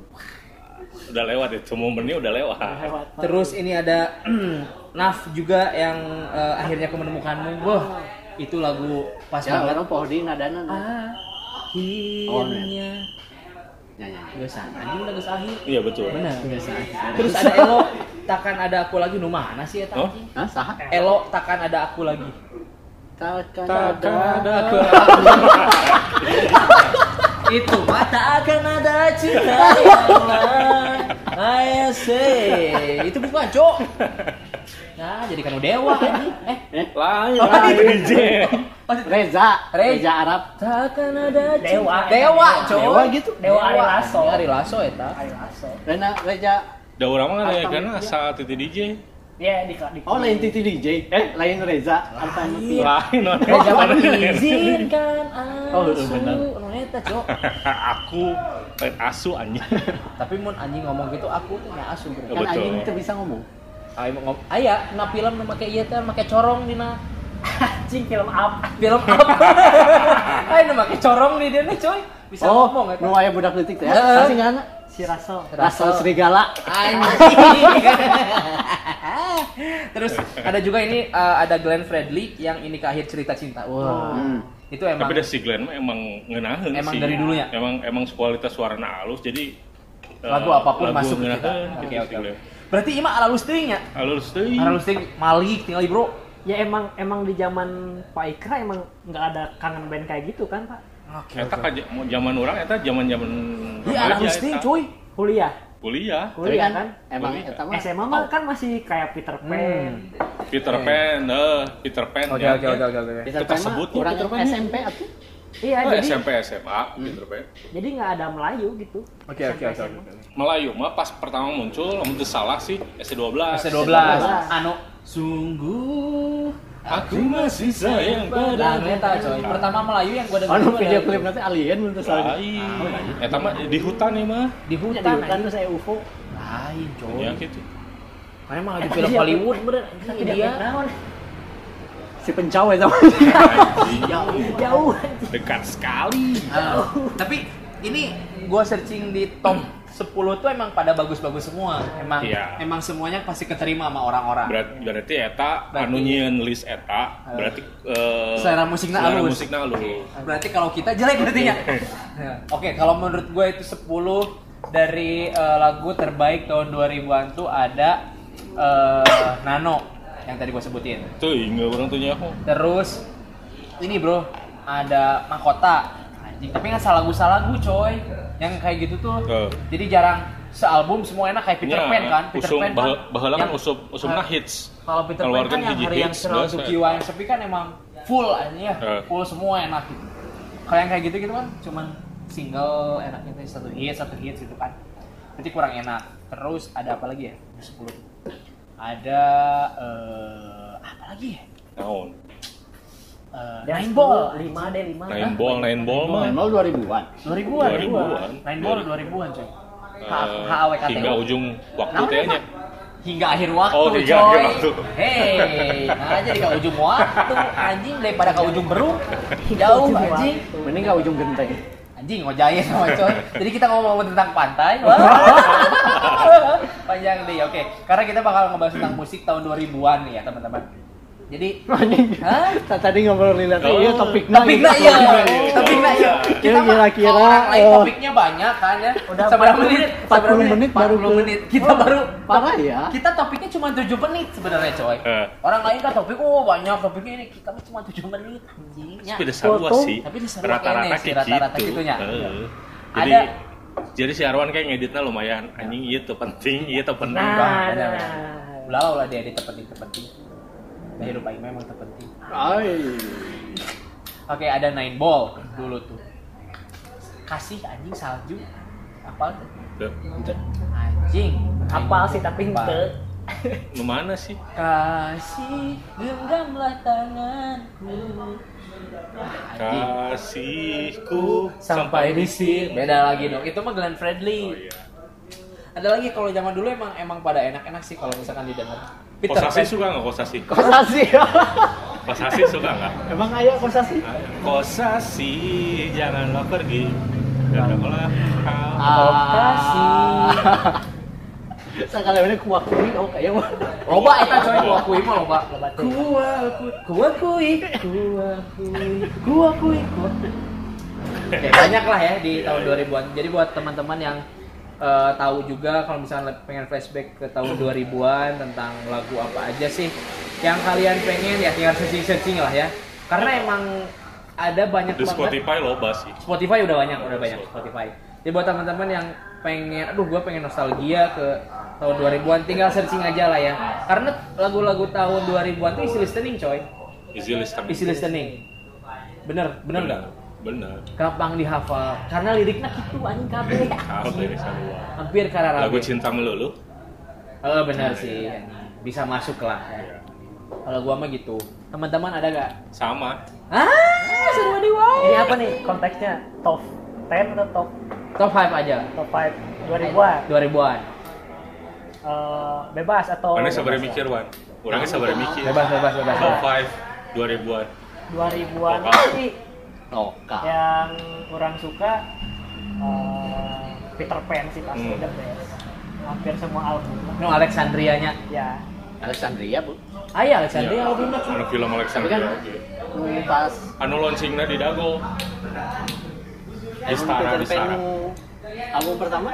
S3: Udah lewat itu momennya udah lewat.
S4: Lewat.
S1: Terus ini ada Naf juga yang eh, akhirnya aku menemukanmu. Wah, itu lagu pas
S2: Ya,
S1: banget.
S2: orang pohon di nadana.
S1: Akhirnya.
S2: Ya, ya.
S1: Gak usah, anjing udah gak ahir.
S3: Iya betul.
S1: Benar. Terus ada Elo, takkan ada aku lagi. Nu mana sih ya
S3: Oh?
S1: anjing?
S2: Hah, saha?
S1: Elo, takkan ada aku lagi.
S2: Takkan
S3: Takkan
S2: ada.
S1: Aku itu mata akan ada cinta yang lain. I say itu bukan cok. Nah, jadi kan dewa anjing. Eh,
S2: Eh,
S3: Lain, lain.
S1: itu.
S2: Reza,
S1: Reza.
S2: Reza Arab.
S1: takkan ada cinta.
S4: Dewa,
S1: dewa,
S4: Dewa.
S1: cok.
S2: Dewa gitu?
S4: Dewa Ari Lasso.
S1: Ari Lasso eta.
S4: Lasso.
S2: Rena Reza.
S3: Da urang mah
S2: Artam
S3: ada kan
S2: dia.
S4: Ya di di.
S2: Oh, lain Titi DJ. Eh, lain Reza.
S3: Lain non.
S1: Reza mengizinkan
S2: Oh,
S1: asu.
S2: benar.
S1: Nu eta, cok.
S3: Aku lain asu anjing.
S1: Tapi mun anjing ngomong gitu aku tuh nya asu bro.
S3: Oh,
S2: Kan
S3: betul.
S2: anjing teu bisa ngomong.
S1: Ayo ngom aya na film nu make ieu teh make corong dina
S4: Anjing film apa?
S1: film apa? Ayo nu make corong di dia nih coy. Bisa
S2: Oh,
S1: ngomong eta.
S2: nu aya budak leutik teh. Ngana?
S4: Si Raso.
S2: Rasa serigala.
S1: Anjing. Terus ada juga ini uh, ada Glenn Fredly yang ini ke akhir cerita cinta. Wah.
S2: Hmm.
S1: Itu emang
S3: Tapi si Glenn mah emang ngeunaheun
S1: Emang
S3: sih.
S1: dari dulunya?
S3: Emang emang kualitas suarana halus jadi eh,
S1: lagu apa pun
S3: lagu
S1: masuk
S3: gitu
S1: oke. oke. Berarti ima halus teuing nya.
S3: Halus teuing.
S1: Halus teuing Malik tinggal bro.
S4: Ya emang emang di zaman Pak Ikra emang nggak ada kangen band kayak gitu kan Pak?
S1: Oke.
S3: Eta ka mau zaman orang eta zaman-zaman
S1: Iya halus teuing
S3: eta.
S1: cuy.
S4: Kuliah.
S3: Kuliah.
S4: Kuliah
S2: kan
S4: kan?
S2: emang
S3: Kuliah.
S2: eta mah.
S4: SMA mah kan masih kayak Peter Pan.
S1: Hmm.
S3: Peter Pan, eh Peter Pan.
S1: Oke
S3: ya,
S1: oke oke oke oke.
S3: Kita
S2: Pan
S3: sebut
S2: kurang
S3: Peter Pan.
S2: SMP atuh.
S4: Iya
S3: Oh,
S4: jadi
S3: SMP SMA Peter Pan.
S4: jadi nggak ada Melayu gitu.
S1: Oke oke oke oke.
S3: Melayu mah pas pertama muncul, lamun salah sih S12.
S1: S12 anu sungguh
S3: Aku masih sayang
S1: Nah,
S3: padamu.
S1: eta coy. Pertama Melayu yang gua dengar
S2: Anu video klip nanti alien mun salah.
S3: Lain. Eta mah di hutan ya mah.
S1: di
S4: Di
S1: hutan.
S4: hutan
S1: anjing.
S4: terus saya UFO.
S1: Lain coy.
S3: Ya gitu.
S1: Karena emang lagi film Hollywood bener.
S4: Tapi
S1: Ini
S4: dia
S1: dia.
S2: Si pencaw eta mah.
S3: Jauh.
S4: jauh.
S3: Dekat sekali.
S1: Tapi ini gua searching di top 10 tuh emang pada bagus-bagus semua. Emang
S3: Iya.
S1: emang semuanya pasti keterima sama orang-orang.
S3: Berarti, berarti eta
S1: Berarti-
S3: anu nyieun list eta berarti eh,
S1: Selera musikna
S3: selera
S1: halus.
S3: musikna halus.
S1: Berarti kalau kita jelek berarti ya. Nah, Oke, kalau menurut gue itu 10 dari eh, lagu terbaik tahun 2000-an tuh ada eh, Nano yang tadi gue sebutin.
S3: Tuh, ingat orang tuh nyaho.
S1: Terus ini bro, ada Mahkota. Anjing, tapi nggak salah lagu salah lagu coy. Yang kayak gitu tuh.
S3: Eh.
S1: Jadi jarang sealbum semua enak kayak Peter
S3: Nya,
S1: Pan kan. Peter
S3: usum,
S1: Pan kan.
S3: bah- baheula kan
S1: yang-
S3: usum usumna
S1: Eh,
S3: hits.
S1: Kalau Peter Pan kan yang hari yang
S3: hits,
S1: Serau
S3: biasa.
S1: Tukiwa yang sepi kan emang full aja ya.
S3: Eh.
S1: Full semua enak gitu. Kalau yang kayak gitu gitu kan cuman single enaknya tuh satu hit satu hit gitu kan. Berarti kurang enak. Terus ada apa lagi ya? 10. Ada eh apa lagi ya?
S3: Naon?
S1: Eh, Nine Ball.
S4: 5 deh 5.
S3: Nine ball, nine ball mah.
S2: Main 2000-an.
S1: 2000-an.
S3: 2000-an.
S1: Nine Ball 2000-an coy.
S3: Eh,
S1: HAWKTU.
S3: hingga ujung waktu
S1: Naon
S3: teh
S1: eta?
S3: nya.
S1: Hingga akhir waktu
S3: Oh, hingga
S1: coy.
S3: akhir waktu.
S1: Hei, nah jadi ke ujung waktu anjing daripada ke ujung berung. Jauh
S4: Ujung
S1: anjing.
S2: Mending ka ujung genteng.
S1: Anjing ngojain sama coy. Jadi kita ngomong tentang pantai. Panjang deh, oke. Karena kita bakal ngebahas tentang musik tahun 2000-an nih ya, teman-teman. Jadi,
S2: Anjing.
S1: Hah?
S2: Tadi ngobrolin nanti
S3: Oh.
S2: iya topikna.
S1: topiknya
S2: gitu.
S1: iya, topiknya iya.
S2: Iya,
S1: mah
S2: kira-kira,
S1: kalau orang lain
S2: eh,
S1: topiknya banyak kan ya.
S4: Udah
S1: seberapa
S4: 40
S1: menit?
S2: 40
S1: Seberapa
S2: menit baru
S1: 40
S2: ke-
S1: menit. Kita
S2: Oh,
S1: baru
S2: parah ya.
S1: Kita topiknya cuma 7 menit sebenarnya, coy.
S3: Eh.
S1: Orang lain kan topik oh banyak topiknya ini kita cuma 7 menit anjingnya.
S3: Sarua
S2: Foto.
S3: sih.
S1: Tapi
S3: Rata-rata kayak
S1: rata-rata
S3: gitu.
S1: gitunya.
S3: Heeh.
S1: Ada-
S3: Jadi jadi si Arwan kayak ngeditnya lumayan anjing iya tuh penting, iya tuh penting.
S4: Nah, nah.
S1: Ulah lah dia edit terpenting terpenting. Nah, hidup aing memang terpenting.
S2: Ay.
S1: Oke, ada nine ball dulu tuh. Kasih anjing salju. Apa tuh?
S3: Tuh.
S1: Anjing.
S4: Apal sih tapi
S1: Apal.
S4: henteu.
S3: Nu mana sih?
S1: Kasih genggamlah tanganku
S3: Kasihku
S1: sampai di sini. Beda lagi dong. Itu mah Glenn Fredly.
S3: Oh iya.
S1: Ada lagi kalau zaman dulu emang emang pada enak-enak sih kalau misalkan didengar. Peter
S3: Kosasi
S1: Pan.
S3: suka nggak kosasi?
S2: Kosasi.
S3: Kosasi suka nggak?
S2: Emang ayah kosasi?
S3: Kosasi, janganlah pergi. Janganlah.
S1: Kosasi.
S2: Sekali ini kuakui oh kayak mah.
S1: Loba eta coy gua kui mah loba.
S4: Loba teh.
S1: Gua kui, gua kui, gua kui, gua kui. gua kui. Oke, banyak lah ya di tahun 2000-an. Jadi buat teman-teman yang eh, tahu juga kalau misalnya pengen flashback ke tahun 2000-an tentang lagu apa aja sih yang kalian pengen ya tinggal searching-searching lah ya. Karena emang ada banyak
S3: Di
S1: banget
S3: Spotify loba sih.
S1: Spotify udah banyak, udah banyak Spotify. Jadi buat teman-teman yang pengen, aduh gue pengen nostalgia ke tahun 2000-an, tinggal searching aja lah ya. Karena lagu-lagu tahun 2000-an tuh easy listening coy,
S3: Easy listening.
S1: easy listening. Bener, bener nggak?
S3: Bener.
S1: Gampang dihafal, karena liriknya gitu anjing kabeh.
S3: Sarua.
S1: Hampir karena
S3: Lagu cinta melulu.
S1: Oh bener sih, bisa masuk lah. Ya. Kalau gua mah gitu. Teman-teman ada gak?
S3: Sama.
S1: Ah, seru diwai.
S4: Ini apa nih konteksnya? Top 10 atau top
S1: Top 5 aja.
S4: top 5 2000-an?
S1: 2000-an.
S4: Eh, bebas atau
S3: Mana sabar mikir wan. Orangnya sabar mikir.
S1: Bebas, bebas, bebas.
S3: Top 5 2000-an.
S4: 2000-an
S3: Lokal.
S4: yang orang suka eh, Peter Pan sih pasti
S3: Hmm.
S4: the best. Hampir semua album.
S1: No Alexandrianya.
S4: Ya,
S2: Alexandria bu.
S1: Ah iya, Alexandria
S3: Iya.
S1: albumnya.
S3: Anu film Alexander.
S2: Tapi kan-
S3: oke.
S2: Pas
S3: Anu launchingnya di Dago. Di Stara,
S2: Peter
S3: di Stara.
S2: nu album pertama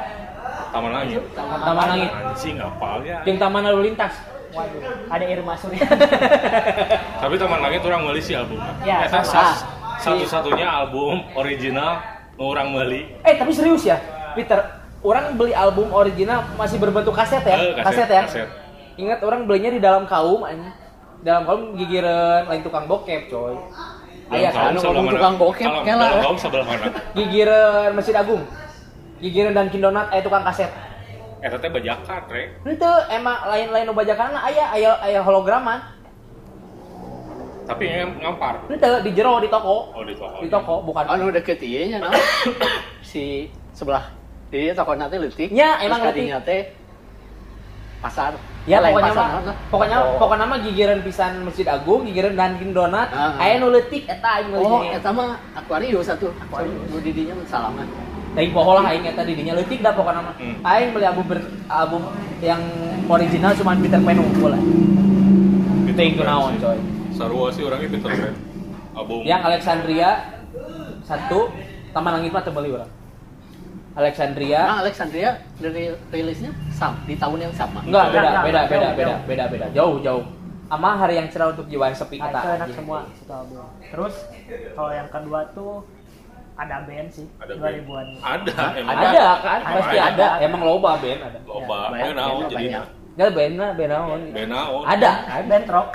S3: Taman Langit.
S1: Taman Langit.
S3: Anjing apal ya.
S1: Yang Taman Lalu Lintas.
S4: waduh, ada Irma Surya.
S3: Tapi Taman Langit orang beli sih album.
S4: Ya,
S3: Eta
S2: sama.
S3: sas- satu-satunya album original orang beli.
S1: Eh tapi serius ya, Peter. Orang beli album original masih berbentuk kaset ya,
S3: Eh,
S1: kaset, ya.
S3: kaset.
S1: Ingat orang belinya di dalam kaum. Dalam kaum gigiran lain tukang bokep, coy. Ayah kan,
S3: kaum
S2: ngomong tukang bokep, kela.
S3: Dalam kaum sebelah mana?
S1: gigiran Masjid Agung. Gigiran dan Kindonat aya tukang kaset.
S3: Eta teh bajakan, rek.
S1: Ente emang lain-lain bajakan aya aya aya holograman.
S3: Tapi yang ngampar.
S1: Ente di jero di toko.
S3: Oh, di toko.
S1: Di toko bukan.
S2: anu deket ieu nya naon? si sebelah di toko nanti leutik.
S1: Nya,
S2: Terus
S1: emang leutik.
S2: teh pasar.
S1: Ya
S2: Lain
S1: pokoknya
S2: pasar,
S1: mah, pokoknya
S2: Oh.
S1: pokoknya mah gigiran pisan Masjid Agung, gigiran Dunkin Donat,
S2: Ah, ah.
S1: aya nu leutik eta aing
S2: Oh, eta mah akuarium satu. Akuarium nu di dinya mah salaman.
S1: Teuing poho lah aing eta di dinya leutik dah pokoknya mah.
S3: Hmm.
S1: Aing beli album ber- album yang original cuma Peter Pan unggul lah. Teuing kunaon coy.
S3: Sarua sih orangnya Peter Pan. Album.
S1: Yang Alexandria satu, Taman Langit mah teu beli urang. Alexandria
S2: Nah, Alexandria dari rilisnya sama di tahun yang sama.
S1: enggak beda
S4: Enggak,
S1: beda beda
S4: jauh,
S1: beda
S4: jauh.
S1: beda beda jauh jauh. Ama hari yang cerah untuk jiwa yang sepi
S4: Nah,
S1: kata.
S4: itu enak semua satu album. Terus kalau yang kedua tuh ada band sih
S3: Ada
S4: 2000-an.
S3: Ada, emang.
S1: Ada kan,
S4: Ada,
S1: pasti
S4: ada.
S1: ada. Emang loba band ada.
S3: Loba,
S2: Ya, banyak,
S3: band naon jadi.
S1: Enggak band band naon.
S3: Band naon.
S1: Ada kan?
S4: Band rock.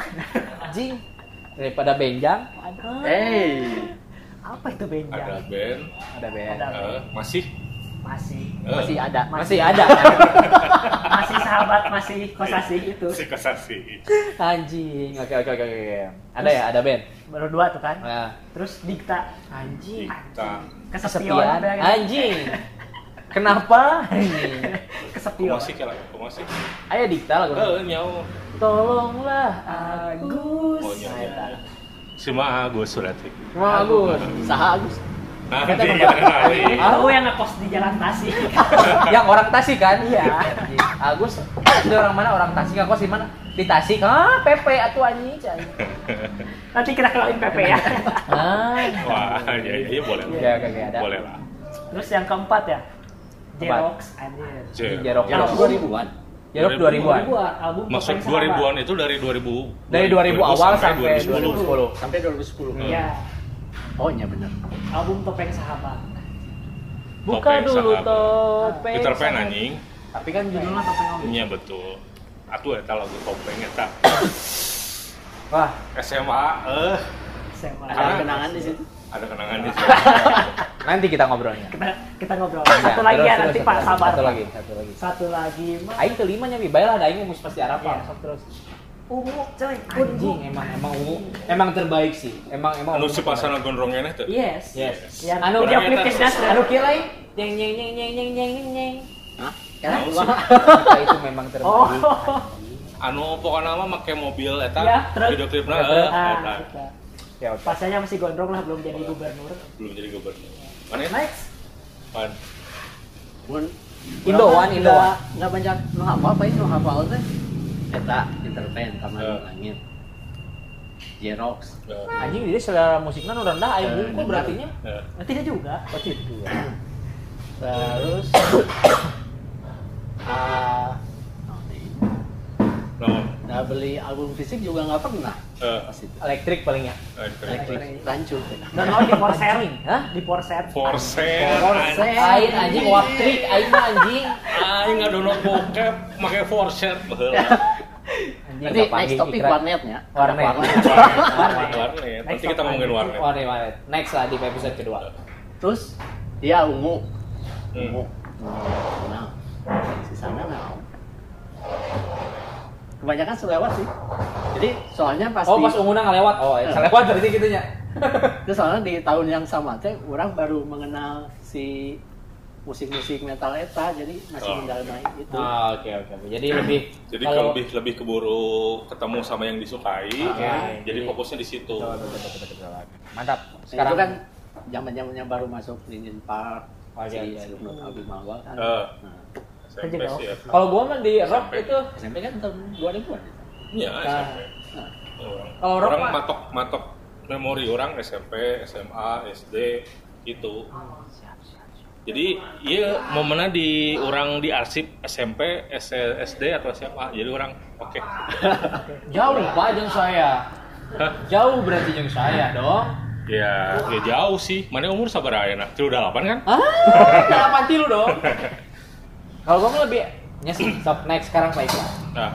S1: Anjing. Daripada benjang
S4: Aduh,
S2: Hey.
S4: apa itu band
S3: Ada
S4: ya?
S3: band.
S1: ada band.
S4: Ada.
S3: eh, masih.
S4: Masih.
S3: Eh,
S2: Masih ada.
S1: Masih ada.
S4: Masih sahabat, masih kosasi gitu.
S3: Si Kosasi.
S1: Anjing. Oke oke oke oke. Ada ya, ada band.
S4: Baru dua tuh kan.
S1: Nah,
S4: Terus Dikta.
S1: anjing.
S3: Kita.
S4: Kesepian.
S1: Kesepian.
S4: kan?
S1: Anjing. Kenapa? Anjing.
S4: Kesepian.
S3: Masih kira, masih.
S1: Ayo dikta lagu.
S3: Eh, nyawa.
S1: Tolonglah Agus.
S3: Oh, nyawa. Si Ma Agus berarti.
S1: Mau Agus.
S2: Saha Agus.
S3: Nanti
S1: Kita.
S4: Aku yang ngekos di Jalan Tasik.
S1: Yang orang Tasik kan?
S4: Iya.
S1: Agus. Ada orang mana orang Tasik? Kok di mana? Di Tasik. Ah, Pepe atuh anjing. anjing.
S4: Nanti kita kenalin PP ya.
S1: Ah.
S3: Wah, iya, iya, iya boleh.
S1: Oke oke oke ada.
S3: Boleh lah.
S4: Terus yang keempat ya. Jerox anjir.
S1: Jerok
S4: Album.
S2: 2000-an.
S1: Jerok 2000-an.
S4: 2000-an album
S3: Maksud
S4: Topeng Sahabat.
S3: 2000-an itu dari 2000
S1: Dari 2000 awal sampai
S3: 2010.
S1: 2010.
S2: Sampai 2010.
S3: Hmm.
S4: Iya.
S2: Oh, iya bener.
S4: Album Topeng Sahabat.
S1: Buka
S3: Topeng
S1: dulu
S3: sahabat.
S1: topeng.
S3: Peter Pan anjing.
S1: Tapi kan judulnya topeng om.
S3: Iya betul. Atuh eta lagu topeng eta.
S1: Wah,
S3: SMA eh
S4: SMA.
S2: Ada kenangan di situ
S3: ada kenangan di sini.
S1: nanti kita ngobrolnya.
S4: Kita kita ngobrol. Satu lagi ya nanti Pak sabar.
S1: Satu lagi, satu lagi.
S4: Satu lagi.
S1: Aing kelima nyampe Bayar ada aing mus pasti
S4: Arab
S1: iya.
S4: Satu Terus. Ungu, coy.
S1: Anjing emang emang ungu. Emang terbaik sih. Emang emang.
S3: Anu si pasana gondrongnya tuh.
S4: Yes.
S1: Yes.
S4: Yang
S1: anu
S4: dia
S3: klipin
S4: das.
S1: Anu kira yang nyeng nyeng nyeng nyeng nyeng nyeng nyeng.
S2: Hah?
S1: Anu, itu memang terbaik.
S4: Oh.
S3: Anu pokoknya mah pakai mobil eta
S4: iya,
S3: video klipnya.
S4: Iya,
S1: Ya, okay,
S4: okay. Pasalnya masih gondrong lah belum jadi gubernur.
S3: Belum jadi gubernur. Mana? Ya?
S4: Next.
S3: Pan.
S2: Mun.
S1: Indo
S2: one,
S1: Indo
S2: one. Gak banyak nu hafal apa eh. eh. ini nu hafal teh. Eta intervene taman
S3: uh.
S2: langit. Jerox.
S3: Uh.
S1: Anjing dia selera musiknya nu rendah ayo
S2: eh,
S3: uh,
S4: berartinya. Uh. Juga.
S1: Oh, juga.
S2: Terus beli album fisik juga nggak pernah
S3: eh
S2: itu.
S1: Elektrik palingnya.
S3: eh,
S2: Elektrik rancu teh.
S4: Dan mau di porset.
S1: Hah?
S4: Di porset.
S3: for sale
S2: Forset.
S1: Aing anjing waktrik aing anjing.
S3: aing nggak download bokep make for
S2: Jadi
S1: nggak
S2: next topik warnetnya.
S1: Warnet.
S3: warnet warnet
S4: Next
S3: nanti kita ngomongin warnet
S1: Warnet, warnet. Next lah di episode kedua.
S2: Terus dia ungu.
S3: Hmm.
S2: Ungu. Nah, sisanya nggak. Kebanyakan selewat sih. Jadi soalnya pasti
S1: Oh pas unguna ngelewat. Oh,
S2: Eh.
S1: selewat berarti gitu nya.
S2: Terus soalnya di tahun yang sama teh orang baru mengenal si musik-musik metal eta jadi masih
S3: Oh.
S2: mendalami itu.
S1: Ah, oke oke. oke. Jadi lebih
S3: jadi
S1: kalau
S3: lebih lebih keburu ketemu sama yang disukai
S1: Oke.
S3: jadi
S1: Jadi-
S3: fokusnya di situ
S1: Betul, betul, betul, betul, betul. Mantap.
S2: Sekarang
S1: Sekarang
S2: itu kan zaman-zamannya baru masuk Linkin Park,
S1: Oh, iya,
S2: si
S1: iya.
S2: Slipknot, Album Awal kan.
S3: Eh.
S2: Nah,
S3: Ya.
S1: Kalau gua mah di rock itu
S2: SMP kan tahun 2000-an.
S3: iya
S1: Nah.
S3: SMP
S2: Nah,
S3: orang,
S1: Kalau rock
S3: orang matok matok memori orang SMP SMA SD itu jadi iya momennya di orang di arsip SMP SD atau SMA jadi orang oke.
S1: Jauh Pak jeung saya. Jauh berarti jeung saya dong.
S3: ya ya jauh sih. Mana umur sabar aja nak? Udah delapan kan?
S1: Ah, delapan tilu dong. Kalau gua mah lebih nyes stop next sekarang Pak Iklan.
S3: nah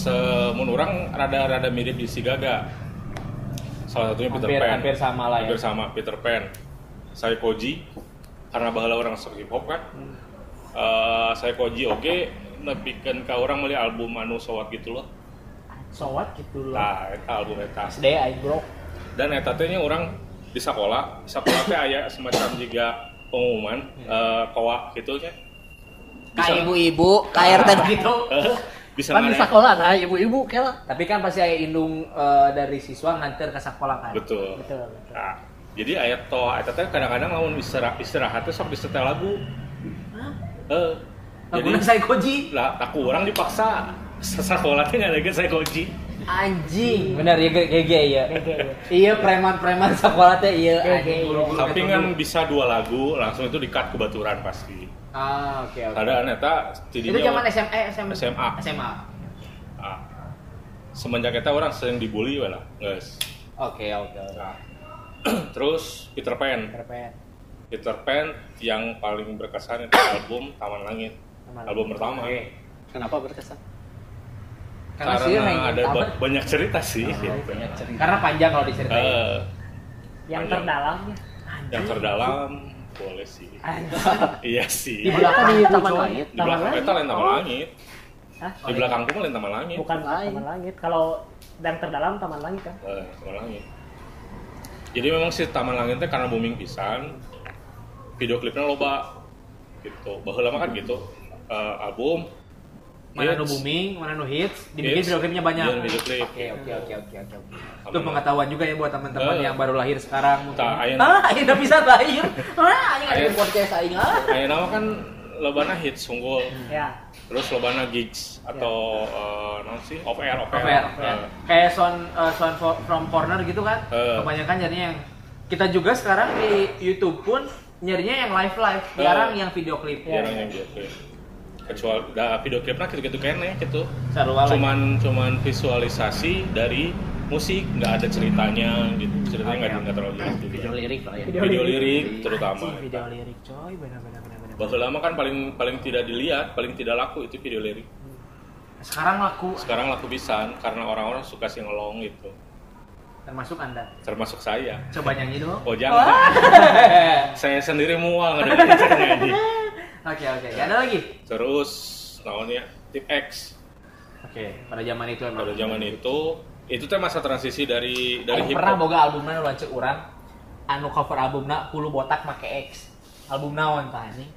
S3: semun orang rada-rada mirip di si Gaga salah satunya Peter
S1: Hampir
S3: Pan.
S1: hampir sama lah ya.
S3: hampir sama Peter Pan. Saya Koji karena bahala orang sok hip hop kan? Eh, saya Koji oke. Nepikeun ka orang meuli album anu sowat gitu loh.
S4: Sowat gitu loh.
S3: nah eta album eta.
S1: SD aing bro.
S3: dan eta teh nya orang di sekolah sekolah teh aya semacam juga pengumuman eh kowa gitu nya
S2: Kayak ibu-ibu, kayak RT gitu.
S3: bisa
S2: Kan di sekolah nah ibu-ibu kela.
S1: Tapi kan pasti aya indung eh, dari siswa nganter ke sekolah kan.
S3: betul
S4: Betul, betul.
S3: Nah, jadi ayat toh eta teh kadang-kadang lamun istirahat istirahat teh sok disetel lagu. Eh, jadi
S1: saya koji.
S3: lah aku orang dipaksa sekolah teh nggak ada saya koji.
S1: Anjing. Bener ya GG ya.
S4: GG, ya.
S1: Iya preman-preman sekolah teh iya anjing guru-guru
S3: Tapi kan bisa dua lagu langsung itu di-cut ke baturan pasti.
S1: Ah, oke oke.
S3: Ada eta
S1: Itu zaman SMA eh, SMA.
S3: SMA.
S1: SMA.
S3: Ah. Semenjak eta orang sering dibully we lah, guys.
S1: Oke oke oke.
S3: Nah. Terus Peter Pan.
S1: Keren.
S3: Peter Pan yang paling berkesan itu album Taman Langit.
S4: Taman
S3: album
S4: Langit.
S3: pertama.
S1: Oke.
S2: Kenapa berkesan?
S1: Karena sih yang
S3: Karena ada ba- banyak cerita sih.
S1: Oh,
S3: gitu.
S1: banyak cerita. Karena panjang kalau diceritain.
S3: Eh,
S4: Yang
S3: Panjang.
S4: terdalamnya.
S3: yang terdalam boleh sih. iya sih.
S2: Di belakang di Taman Langit.
S3: Di belakang kita lain taman langit.
S4: Hah?
S3: Di belakang pun lain taman langit.
S4: Bukan
S2: Lain.
S4: taman langit. Kalau yang terdalam taman langit kan.
S3: Eh, taman langit. Jadi memang sih taman langit teh karena booming pisan. Video klipnya loba gitu. Baheula mah kan gitu. Eh, album
S1: Mana nu booming, mana nu hits, dibikin video klipnya banyak.
S3: iya, video klip.
S1: Oke oke oke oke oke. Itu pengetahuan juga ya buat teman-teman
S3: Eh.
S1: yang baru lahir sekarang mungkin.
S3: Ayeuna-
S1: Ah, udah bisa lahir. Ah, aing ada
S3: Ayeuna-
S1: podcast aing ah.
S3: Ayeuna nama kan lobana hits unggul.
S4: Ya.
S3: Terus lobana gigs atau eh, non sih off air off air.
S1: Fair,
S3: Eh,
S1: Kayak sound uh, sound from corner gitu kan.
S3: Eh.
S1: Kebanyakan jadinya yang kita juga sekarang di YouTube pun nyarinya yang live live, jarang yang video klip.
S3: jarang yang gitu. Kecuali da, video klipnya gitu-gitu kene gitu. Cuman cuman visualisasi dari musik nggak ada ceritanya gitu. Ceritanya nggak nggak terlalu jelas juga.
S2: Video lirik lah ya.
S4: Video
S3: video
S4: lirik.
S3: lirik terutama.
S4: Anjing, video lirik coy, benar-benar benar-benar.
S3: bahwa lama kan paling paling tidak dilihat paling tidak laku itu video lirik.
S1: Sekarang laku.
S3: sekarang laku pisan karena orang-orang suka singelong gitu.
S1: Termasuk anda?
S3: Termasuk saya.
S1: Coba nyanyi dong.
S3: Oh jangan saya sendiri mual ngedengerin saya nyanyi.
S1: Oke oke. Ada lagi?
S3: Terus namanya tip X.
S1: Oke pada zaman itu emang
S3: pada zaman itu itu teh masa transisi dari dari hip
S1: pernah boga albumnya nu lancet urang anu cover albumna puluh botak make X album naon tah ini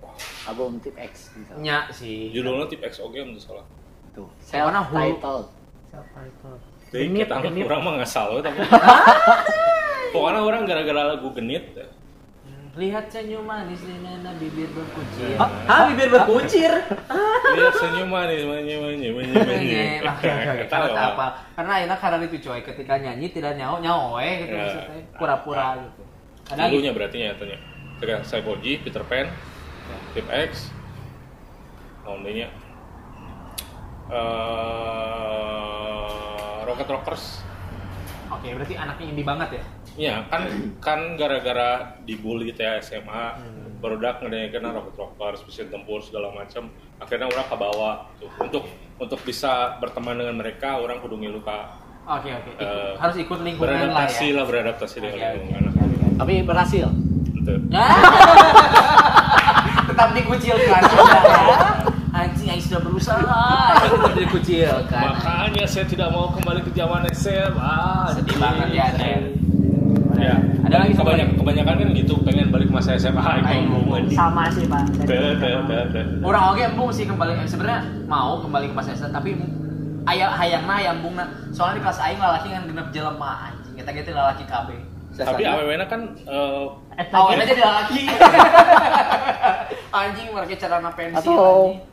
S2: album tip X misalnya.
S1: nya sih
S3: judulnya tip X oke menurut salah
S2: tuh
S1: Yang mana
S2: self
S1: hulu?
S2: titled
S4: Siapa itu?
S3: Jadi
S4: Genit,
S3: kita
S4: genit.
S3: kurang mah ngasal we, tapi pokoknya orang gara-gara lagu genit
S1: lihat senyum manis di nana bibir berkucir
S3: Hah?
S1: Hah, bibir berkucir
S3: lihat senyum manis manis manis manis manis
S1: Oke, oke, oke.
S3: Tahu,
S1: apa? Karena enak karena itu coy ketika nyanyi tidak nyawa nyawa we gitu
S3: Ya.
S1: maksudnya pura-pura gitu. Ada lagi?
S3: dulunya berarti nyatanya ketika saya Boji Peter Pan tip X namanya eh Rocket Rockers
S1: Oke, berarti anaknya indie banget ya?
S3: Iya kan kan gara-gara dibully teh SMA
S1: Hmm.
S3: barudak ngedengerin Rocket Rockers, mesin tempur segala macam. Akhirnya orang kebawa tuh. untuk untuk bisa berteman dengan mereka orang kudu ngilu ka
S1: Oke, oke. Ikut-
S3: Eh,
S1: harus ikut lingkungan lah
S3: beradaptasi
S1: ya.
S3: lah beradaptasi dengan
S1: Oke, oke.
S3: lingkungan.
S2: tapi berhasil
S3: Gitu.
S1: Tetap dikucilkan sudah ya. Anjing yang sudah berusaha tetap dikucilkan.
S3: Makanya saya tidak mau kembali ke zaman SMA.
S1: Sedih banget ya, Nen.
S3: Ya,
S1: Ada lagi satu
S3: kebanyakan, kan gitu pengen balik ke masa SMA itu
S1: Aing.
S3: belum
S4: Sama sih pak.
S1: Orang oke embung sih kembali eh, sebenarnya mau kembali ke masa SMA tapi aya hayangna aya embungna. Soalnya di kelas aing lalaki kan genep jelema anjing. Kita gitu lalaki KB.
S3: Tapi aww-nya kan eh,
S1: Awalnya jadi lalaki. anjing mereka celana pensil
S2: Atau-
S1: anjing.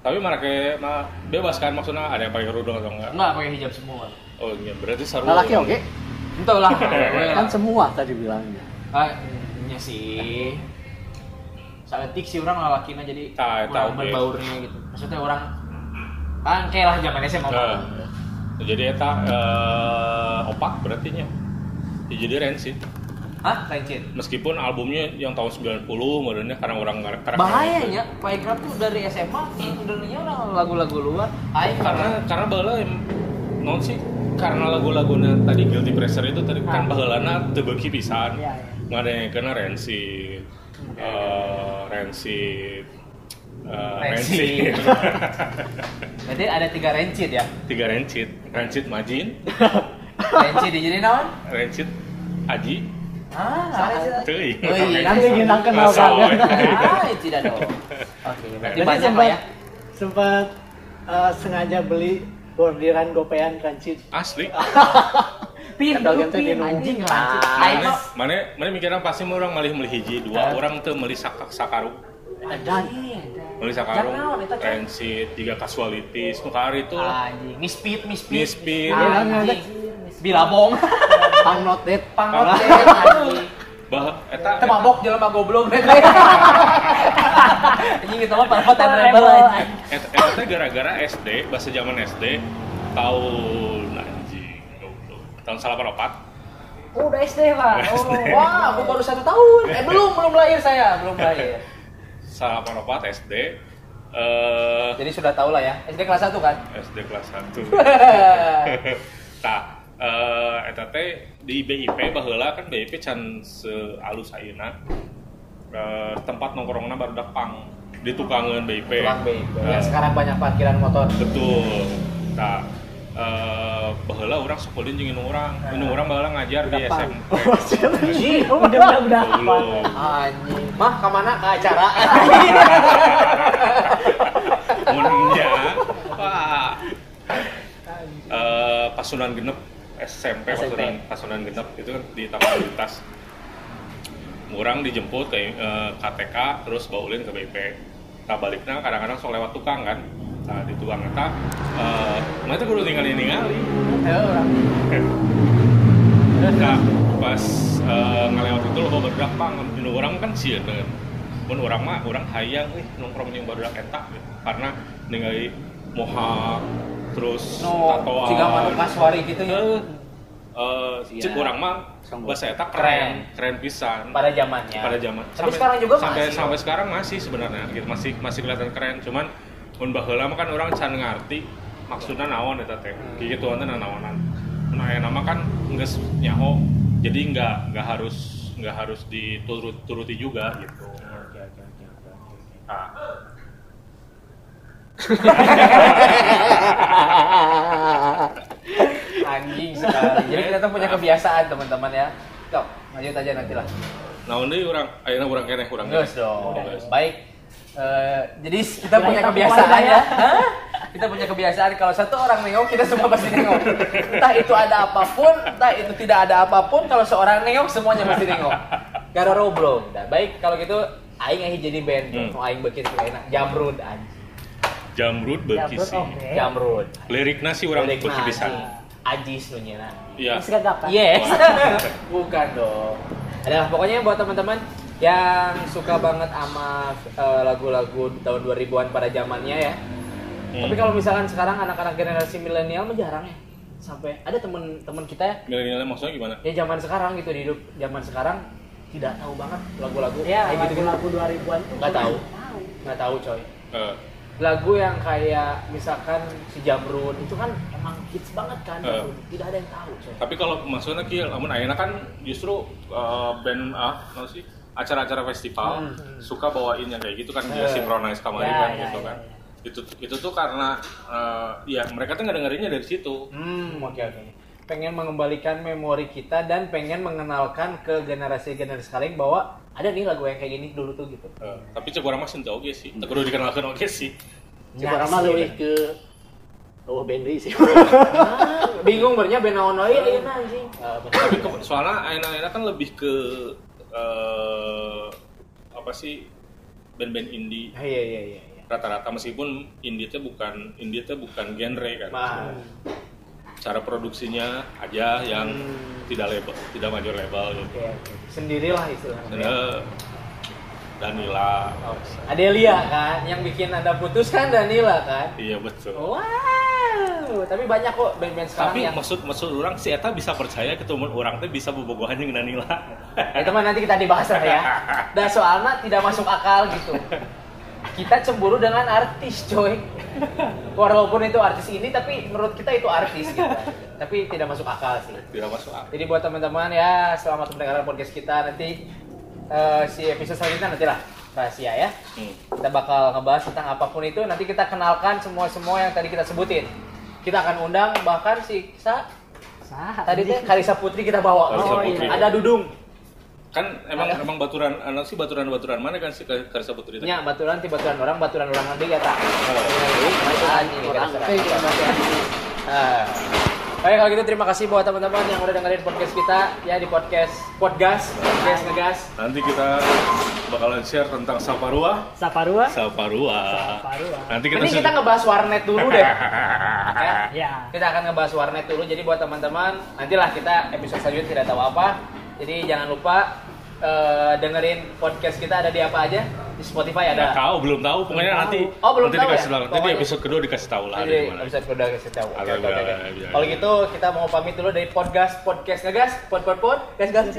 S3: tapi mereka ma, bebas kan maksudnya ada yang pakai kerudung atau enggak?
S1: Enggak pakai hijab semua.
S3: Oh iya, berarti seru.
S2: lelaki oke
S1: Entah lah. awewe lah.
S2: kan semua tadi bilangnya
S1: Ah, nya sih. Saletik sih orang lalakinya jadi
S3: Tah, eta
S1: kurang berbaurnya gitu. Maksudnya orang kan kayak lah zaman SMA
S3: Nah, jadi eta eh, opak berarti nya. Ya, jadi Rancid.
S1: Hah? Lancit?
S3: Meskipun albumnya yang tahun 90 modelnya karena orang nggak karena
S1: Bahayanya, Playground tuh dari SMA sebenarnya orang lagu-lagu luar. Aing
S3: karena karena em- non sih karena lagu-lagunya tadi Guilty Pleasure itu tadi kan baheulana teu beuki pisan. Ngadengkeun Rancid. Eh, Rancid. Eh,
S1: Rancid.
S3: Rancid.
S1: Berarti ada tiga Rancid ya?
S3: Tiga Rancid. Rancid Majin,
S1: Rancid di jadi naon?
S3: Rancid Aji,
S1: Ah, Rancid.
S3: teuing.
S1: Oh iya.
S4: Nanti kita kenal kan.
S1: Ah, tidak dong. Oke, berarti
S2: Jadi
S1: banyak ya.
S2: sempat eh, sengaja beli bordiran gopean rancid
S3: Asli.
S4: Pin, pin
S2: minum.
S4: anjing
S2: Ah.
S4: lancit.
S1: Aing
S3: Mana mana mana mikirnya pasti orang malih melih hiji dua, orang tuh melih sak sakaru.
S2: ada
S3: Melih sakaru.
S1: Jangan naon, eta, Cak.
S3: Rancid, tiga casualties, nu hari itu
S1: anjing, mispit, mispit.
S3: Mispit.
S1: Bilabong. Deh, anjing.
S3: bah eta
S1: mabok jelema goblok Anjing itu mah parpotan rebel anjing.
S3: eta gara-gara SD, bahasa zaman SD tahun anjing goblok. tahun 84
S4: Oh, udah SD pak. Oh,
S1: Wah, aku baru satu tahun. Eh belum, belum lahir saya, belum lahir.
S3: 84 SD eh
S1: Jadi sudah tahu lah ya. SD kelas 1 kan?
S3: SD kelas 1 Tah, eh, eta teh di BIP baheula kan BIP can sealus ayeuna. Eh, tempat nongkrongna baru pang di tukangan BIP.
S1: Tukang BIP.
S3: Nah,
S1: Yang sekarang banyak parkiran motor.
S3: betul. Tah, eh baheula urang sekolin jeung indung urang. Indung urang baheula ngajar di. SMP.
S1: Anjing.
S4: udah udah udah.
S1: Anjing. Mah, ke mana? Ke acara.
S3: Mennya, Pak. Eh, Pasunan Genep SMP, Pasunan, Pasunan Genep itu kan di Taman Lintas. Orang dijemput ke eh, KTK, terus baulin ke BP. Nah baliknya kadang-kadang sok lewat tukang kan. Nah di tukang eta, eh, mana kudu tinggalin ningali. Nah pas eh, ngelewat itu lo berdak pang, orang kan sih kan. Mun orang mah orang hayang, eh nongkrong yang baru eta gitu. Karena ningali moha terus
S1: No,
S3: tatoan.
S1: jika kaswari gitu ya.
S2: Iya.
S3: cek orang mah
S2: Sombong.
S3: bahasa eta
S1: Keren.
S3: keren, keren pisan.
S1: Pada zamannya.
S3: Pada zaman.
S1: Tapi sekarang juga
S3: sampai,
S1: masih.
S3: Sampai sekarang masih sebenarnya, gitu masih masih kelihatan keren. Cuman mun baheula mah kan orang can ngarti maksudnya naon eta teh.
S1: Hmm.
S3: Kieu tuan teh naonan. nah yang nama kan nggak nyaho jadi nggak nggak harus nggak harus diturut turuti juga gitu
S4: Oke oke oke oke. oke.
S3: nah,
S1: Anjing sekali. Jadi kita tuh punya kebiasaan teman-teman ya. Sok, lanjut aja nanti lah.
S3: nah ini orang akhirnya orang kene orang
S1: Terus dong.
S3: Geus.
S1: Baik. Eh, jadi kita punya
S4: kita
S1: kebiasaan ya.
S4: ya?
S1: Hah? Kita punya kebiasaan kalau satu orang nengok kita semua pasti nengok. Entah itu ada apa pun, entah itu tidak ada apa pun, kalau seorang nengok semuanya pasti nengok. Gara bro. Nah, baik kalau gitu aing aja jadi band.
S3: Hmm.
S1: Mau aing bikin enak. Jamrud anjing.
S3: jamrut beki
S4: Jamrut,
S3: sih
S4: oke.
S1: Jamrud.
S3: liriknya sih orang
S1: Lirik nah,
S3: bisa.
S1: Ajis nu nyana.
S3: iya
S4: kan?
S1: Yes. Bukan dong. Adalah pokoknya buat teman-teman yang suka banget sama eh, lagu-lagu tahun 2000-an pada zamannya ya.
S3: Hmm.
S1: Tapi kalau misalkan sekarang anak-anak generasi milenial mah jarang ya. Sampai ada teman-teman kita ya,
S3: milenialnya maksudnya gimana
S1: ya zaman sekarang gitu di hidup zaman sekarang tidak tahu banget lagu-lagu
S4: Iya,
S1: kayak gitu gitu.
S4: lagu-lagu 2000-an tuh
S1: Nggak tahu.
S4: tahu.
S1: Nggak tahu coy.
S3: Eh,
S1: Lagu yang kayak misalkan si Jamrud itu kan emang hits banget kan.
S3: Eh.
S1: Tidak ada yang tahu coy.
S3: tapi kalau maksudnya ki namun ayeuna kan justru eh, band ah apa sih acara-acara festival
S1: Hmm.
S3: suka bawain yang kayak gitu kan dia
S1: Eh.
S3: synchronize kamari
S4: Ya,
S3: kan
S4: ya,
S3: gitu
S4: ya,
S3: kan
S4: ya.
S3: itu itu tuh karena eh, ya mereka tuh nggak dengerinnya dari situ
S1: Hmm, oke oke. Pengen mengembalikan memori kita dan pengen mengenalkan ke generasi-generasi sekarang bahwa ada nih lagu yang kayak gini dulu tuh gitu.
S3: Eh, tapi cek orang mah sentuh oke sih tak kudu dikenalkan oke sih
S2: Coba mah lebih ke Oh Benri sih.
S1: Ah, bingung bernya band naon wae ayeuna anjing.
S3: Tapi ke- soalnya ayeuna-ayeuna kan lebih ke eh, apa sih band-band indie
S1: Ah, Iya iya iya iya.
S3: rata-rata meskipun indie itu bukan indie itu bukan genre kan
S1: Mah.
S3: Cara produksinya aja yang
S1: Hmm.
S3: tidak label tidak major label gitu
S1: Oke oke. Sendirilah istilahnya.
S3: Danila
S1: Oh, Adelia kan yang bikin Anda putus kan Danila kan.
S3: iya betul
S1: Wow, tapi banyak kok band-band sekarang
S3: tapi
S1: yang
S3: maksud maksud orang si Eta bisa percaya ketemu orang teh bisa bobogohan dengan Danila
S1: Ya teman nanti kita dibahas lah ya. Dan soalnya tidak masuk akal gitu. Kita cemburu dengan artis, coy. Walaupun itu artis ini, tapi menurut kita itu artis gitu. Tapi tidak masuk akal sih.
S3: tidak masuk akal
S1: Jadi buat teman-teman ya, selamat mendengarkan podcast kita nanti eh, si episode selanjutnya nanti lah rahasia ya.
S3: Hmm.
S1: Kita bakal ngebahas tentang apa pun itu. Nanti kita kenalkan semua-semua yang tadi kita sebutin. Kita akan undang bahkan si Sa,
S4: Sah,
S1: tadi teh Karisa Putri kita bawa. Oh,
S3: Putri.
S1: iya. Ada Dudung.
S3: Kan emang emang baturan anak sih baturan baturan mana kan si Karisa Putri?
S1: Nya baturan ti baturan orang, baturan orang nanti ya tak.
S2: Teh gimana?
S1: Ah. Kalau gitu terima kasih buat teman-teman yang udah dengerin podcast kita ya di podcast Podgas, podcast ngegas.
S3: nanti kita bakalan share tentang Saparua
S4: Saparua.
S3: Saparua
S4: Saparua.
S3: nanti kita se-
S1: kita ngebahas warnet dulu deh. ya.
S4: Ya.
S1: Kita akan ngebahas warnet dulu. Jadi buat teman-teman, nantilah kita episode selanjutnya tidak tahu apa. Jadi jangan lupa eh, dengerin podcast kita ada di apa aja? Di Spotify
S3: Nggak
S1: ada.
S3: tahu, belum tahu. Pokoknya
S4: Belum
S3: nanti
S4: tahu.
S1: Oh, belum
S3: nanti
S1: tahu
S3: dikasih
S1: ya?
S3: tahu. Nanti episode kedua dikasih tahu lah
S1: Jadi
S3: di mana.
S1: episode kedua kasih tahu. Oke,
S3: Agak-
S1: oke, oke.
S3: agak- agak-
S1: Kalau gitu kita mau pamit dulu dari podcast podcast ngegas, pod pod pod, gas gas.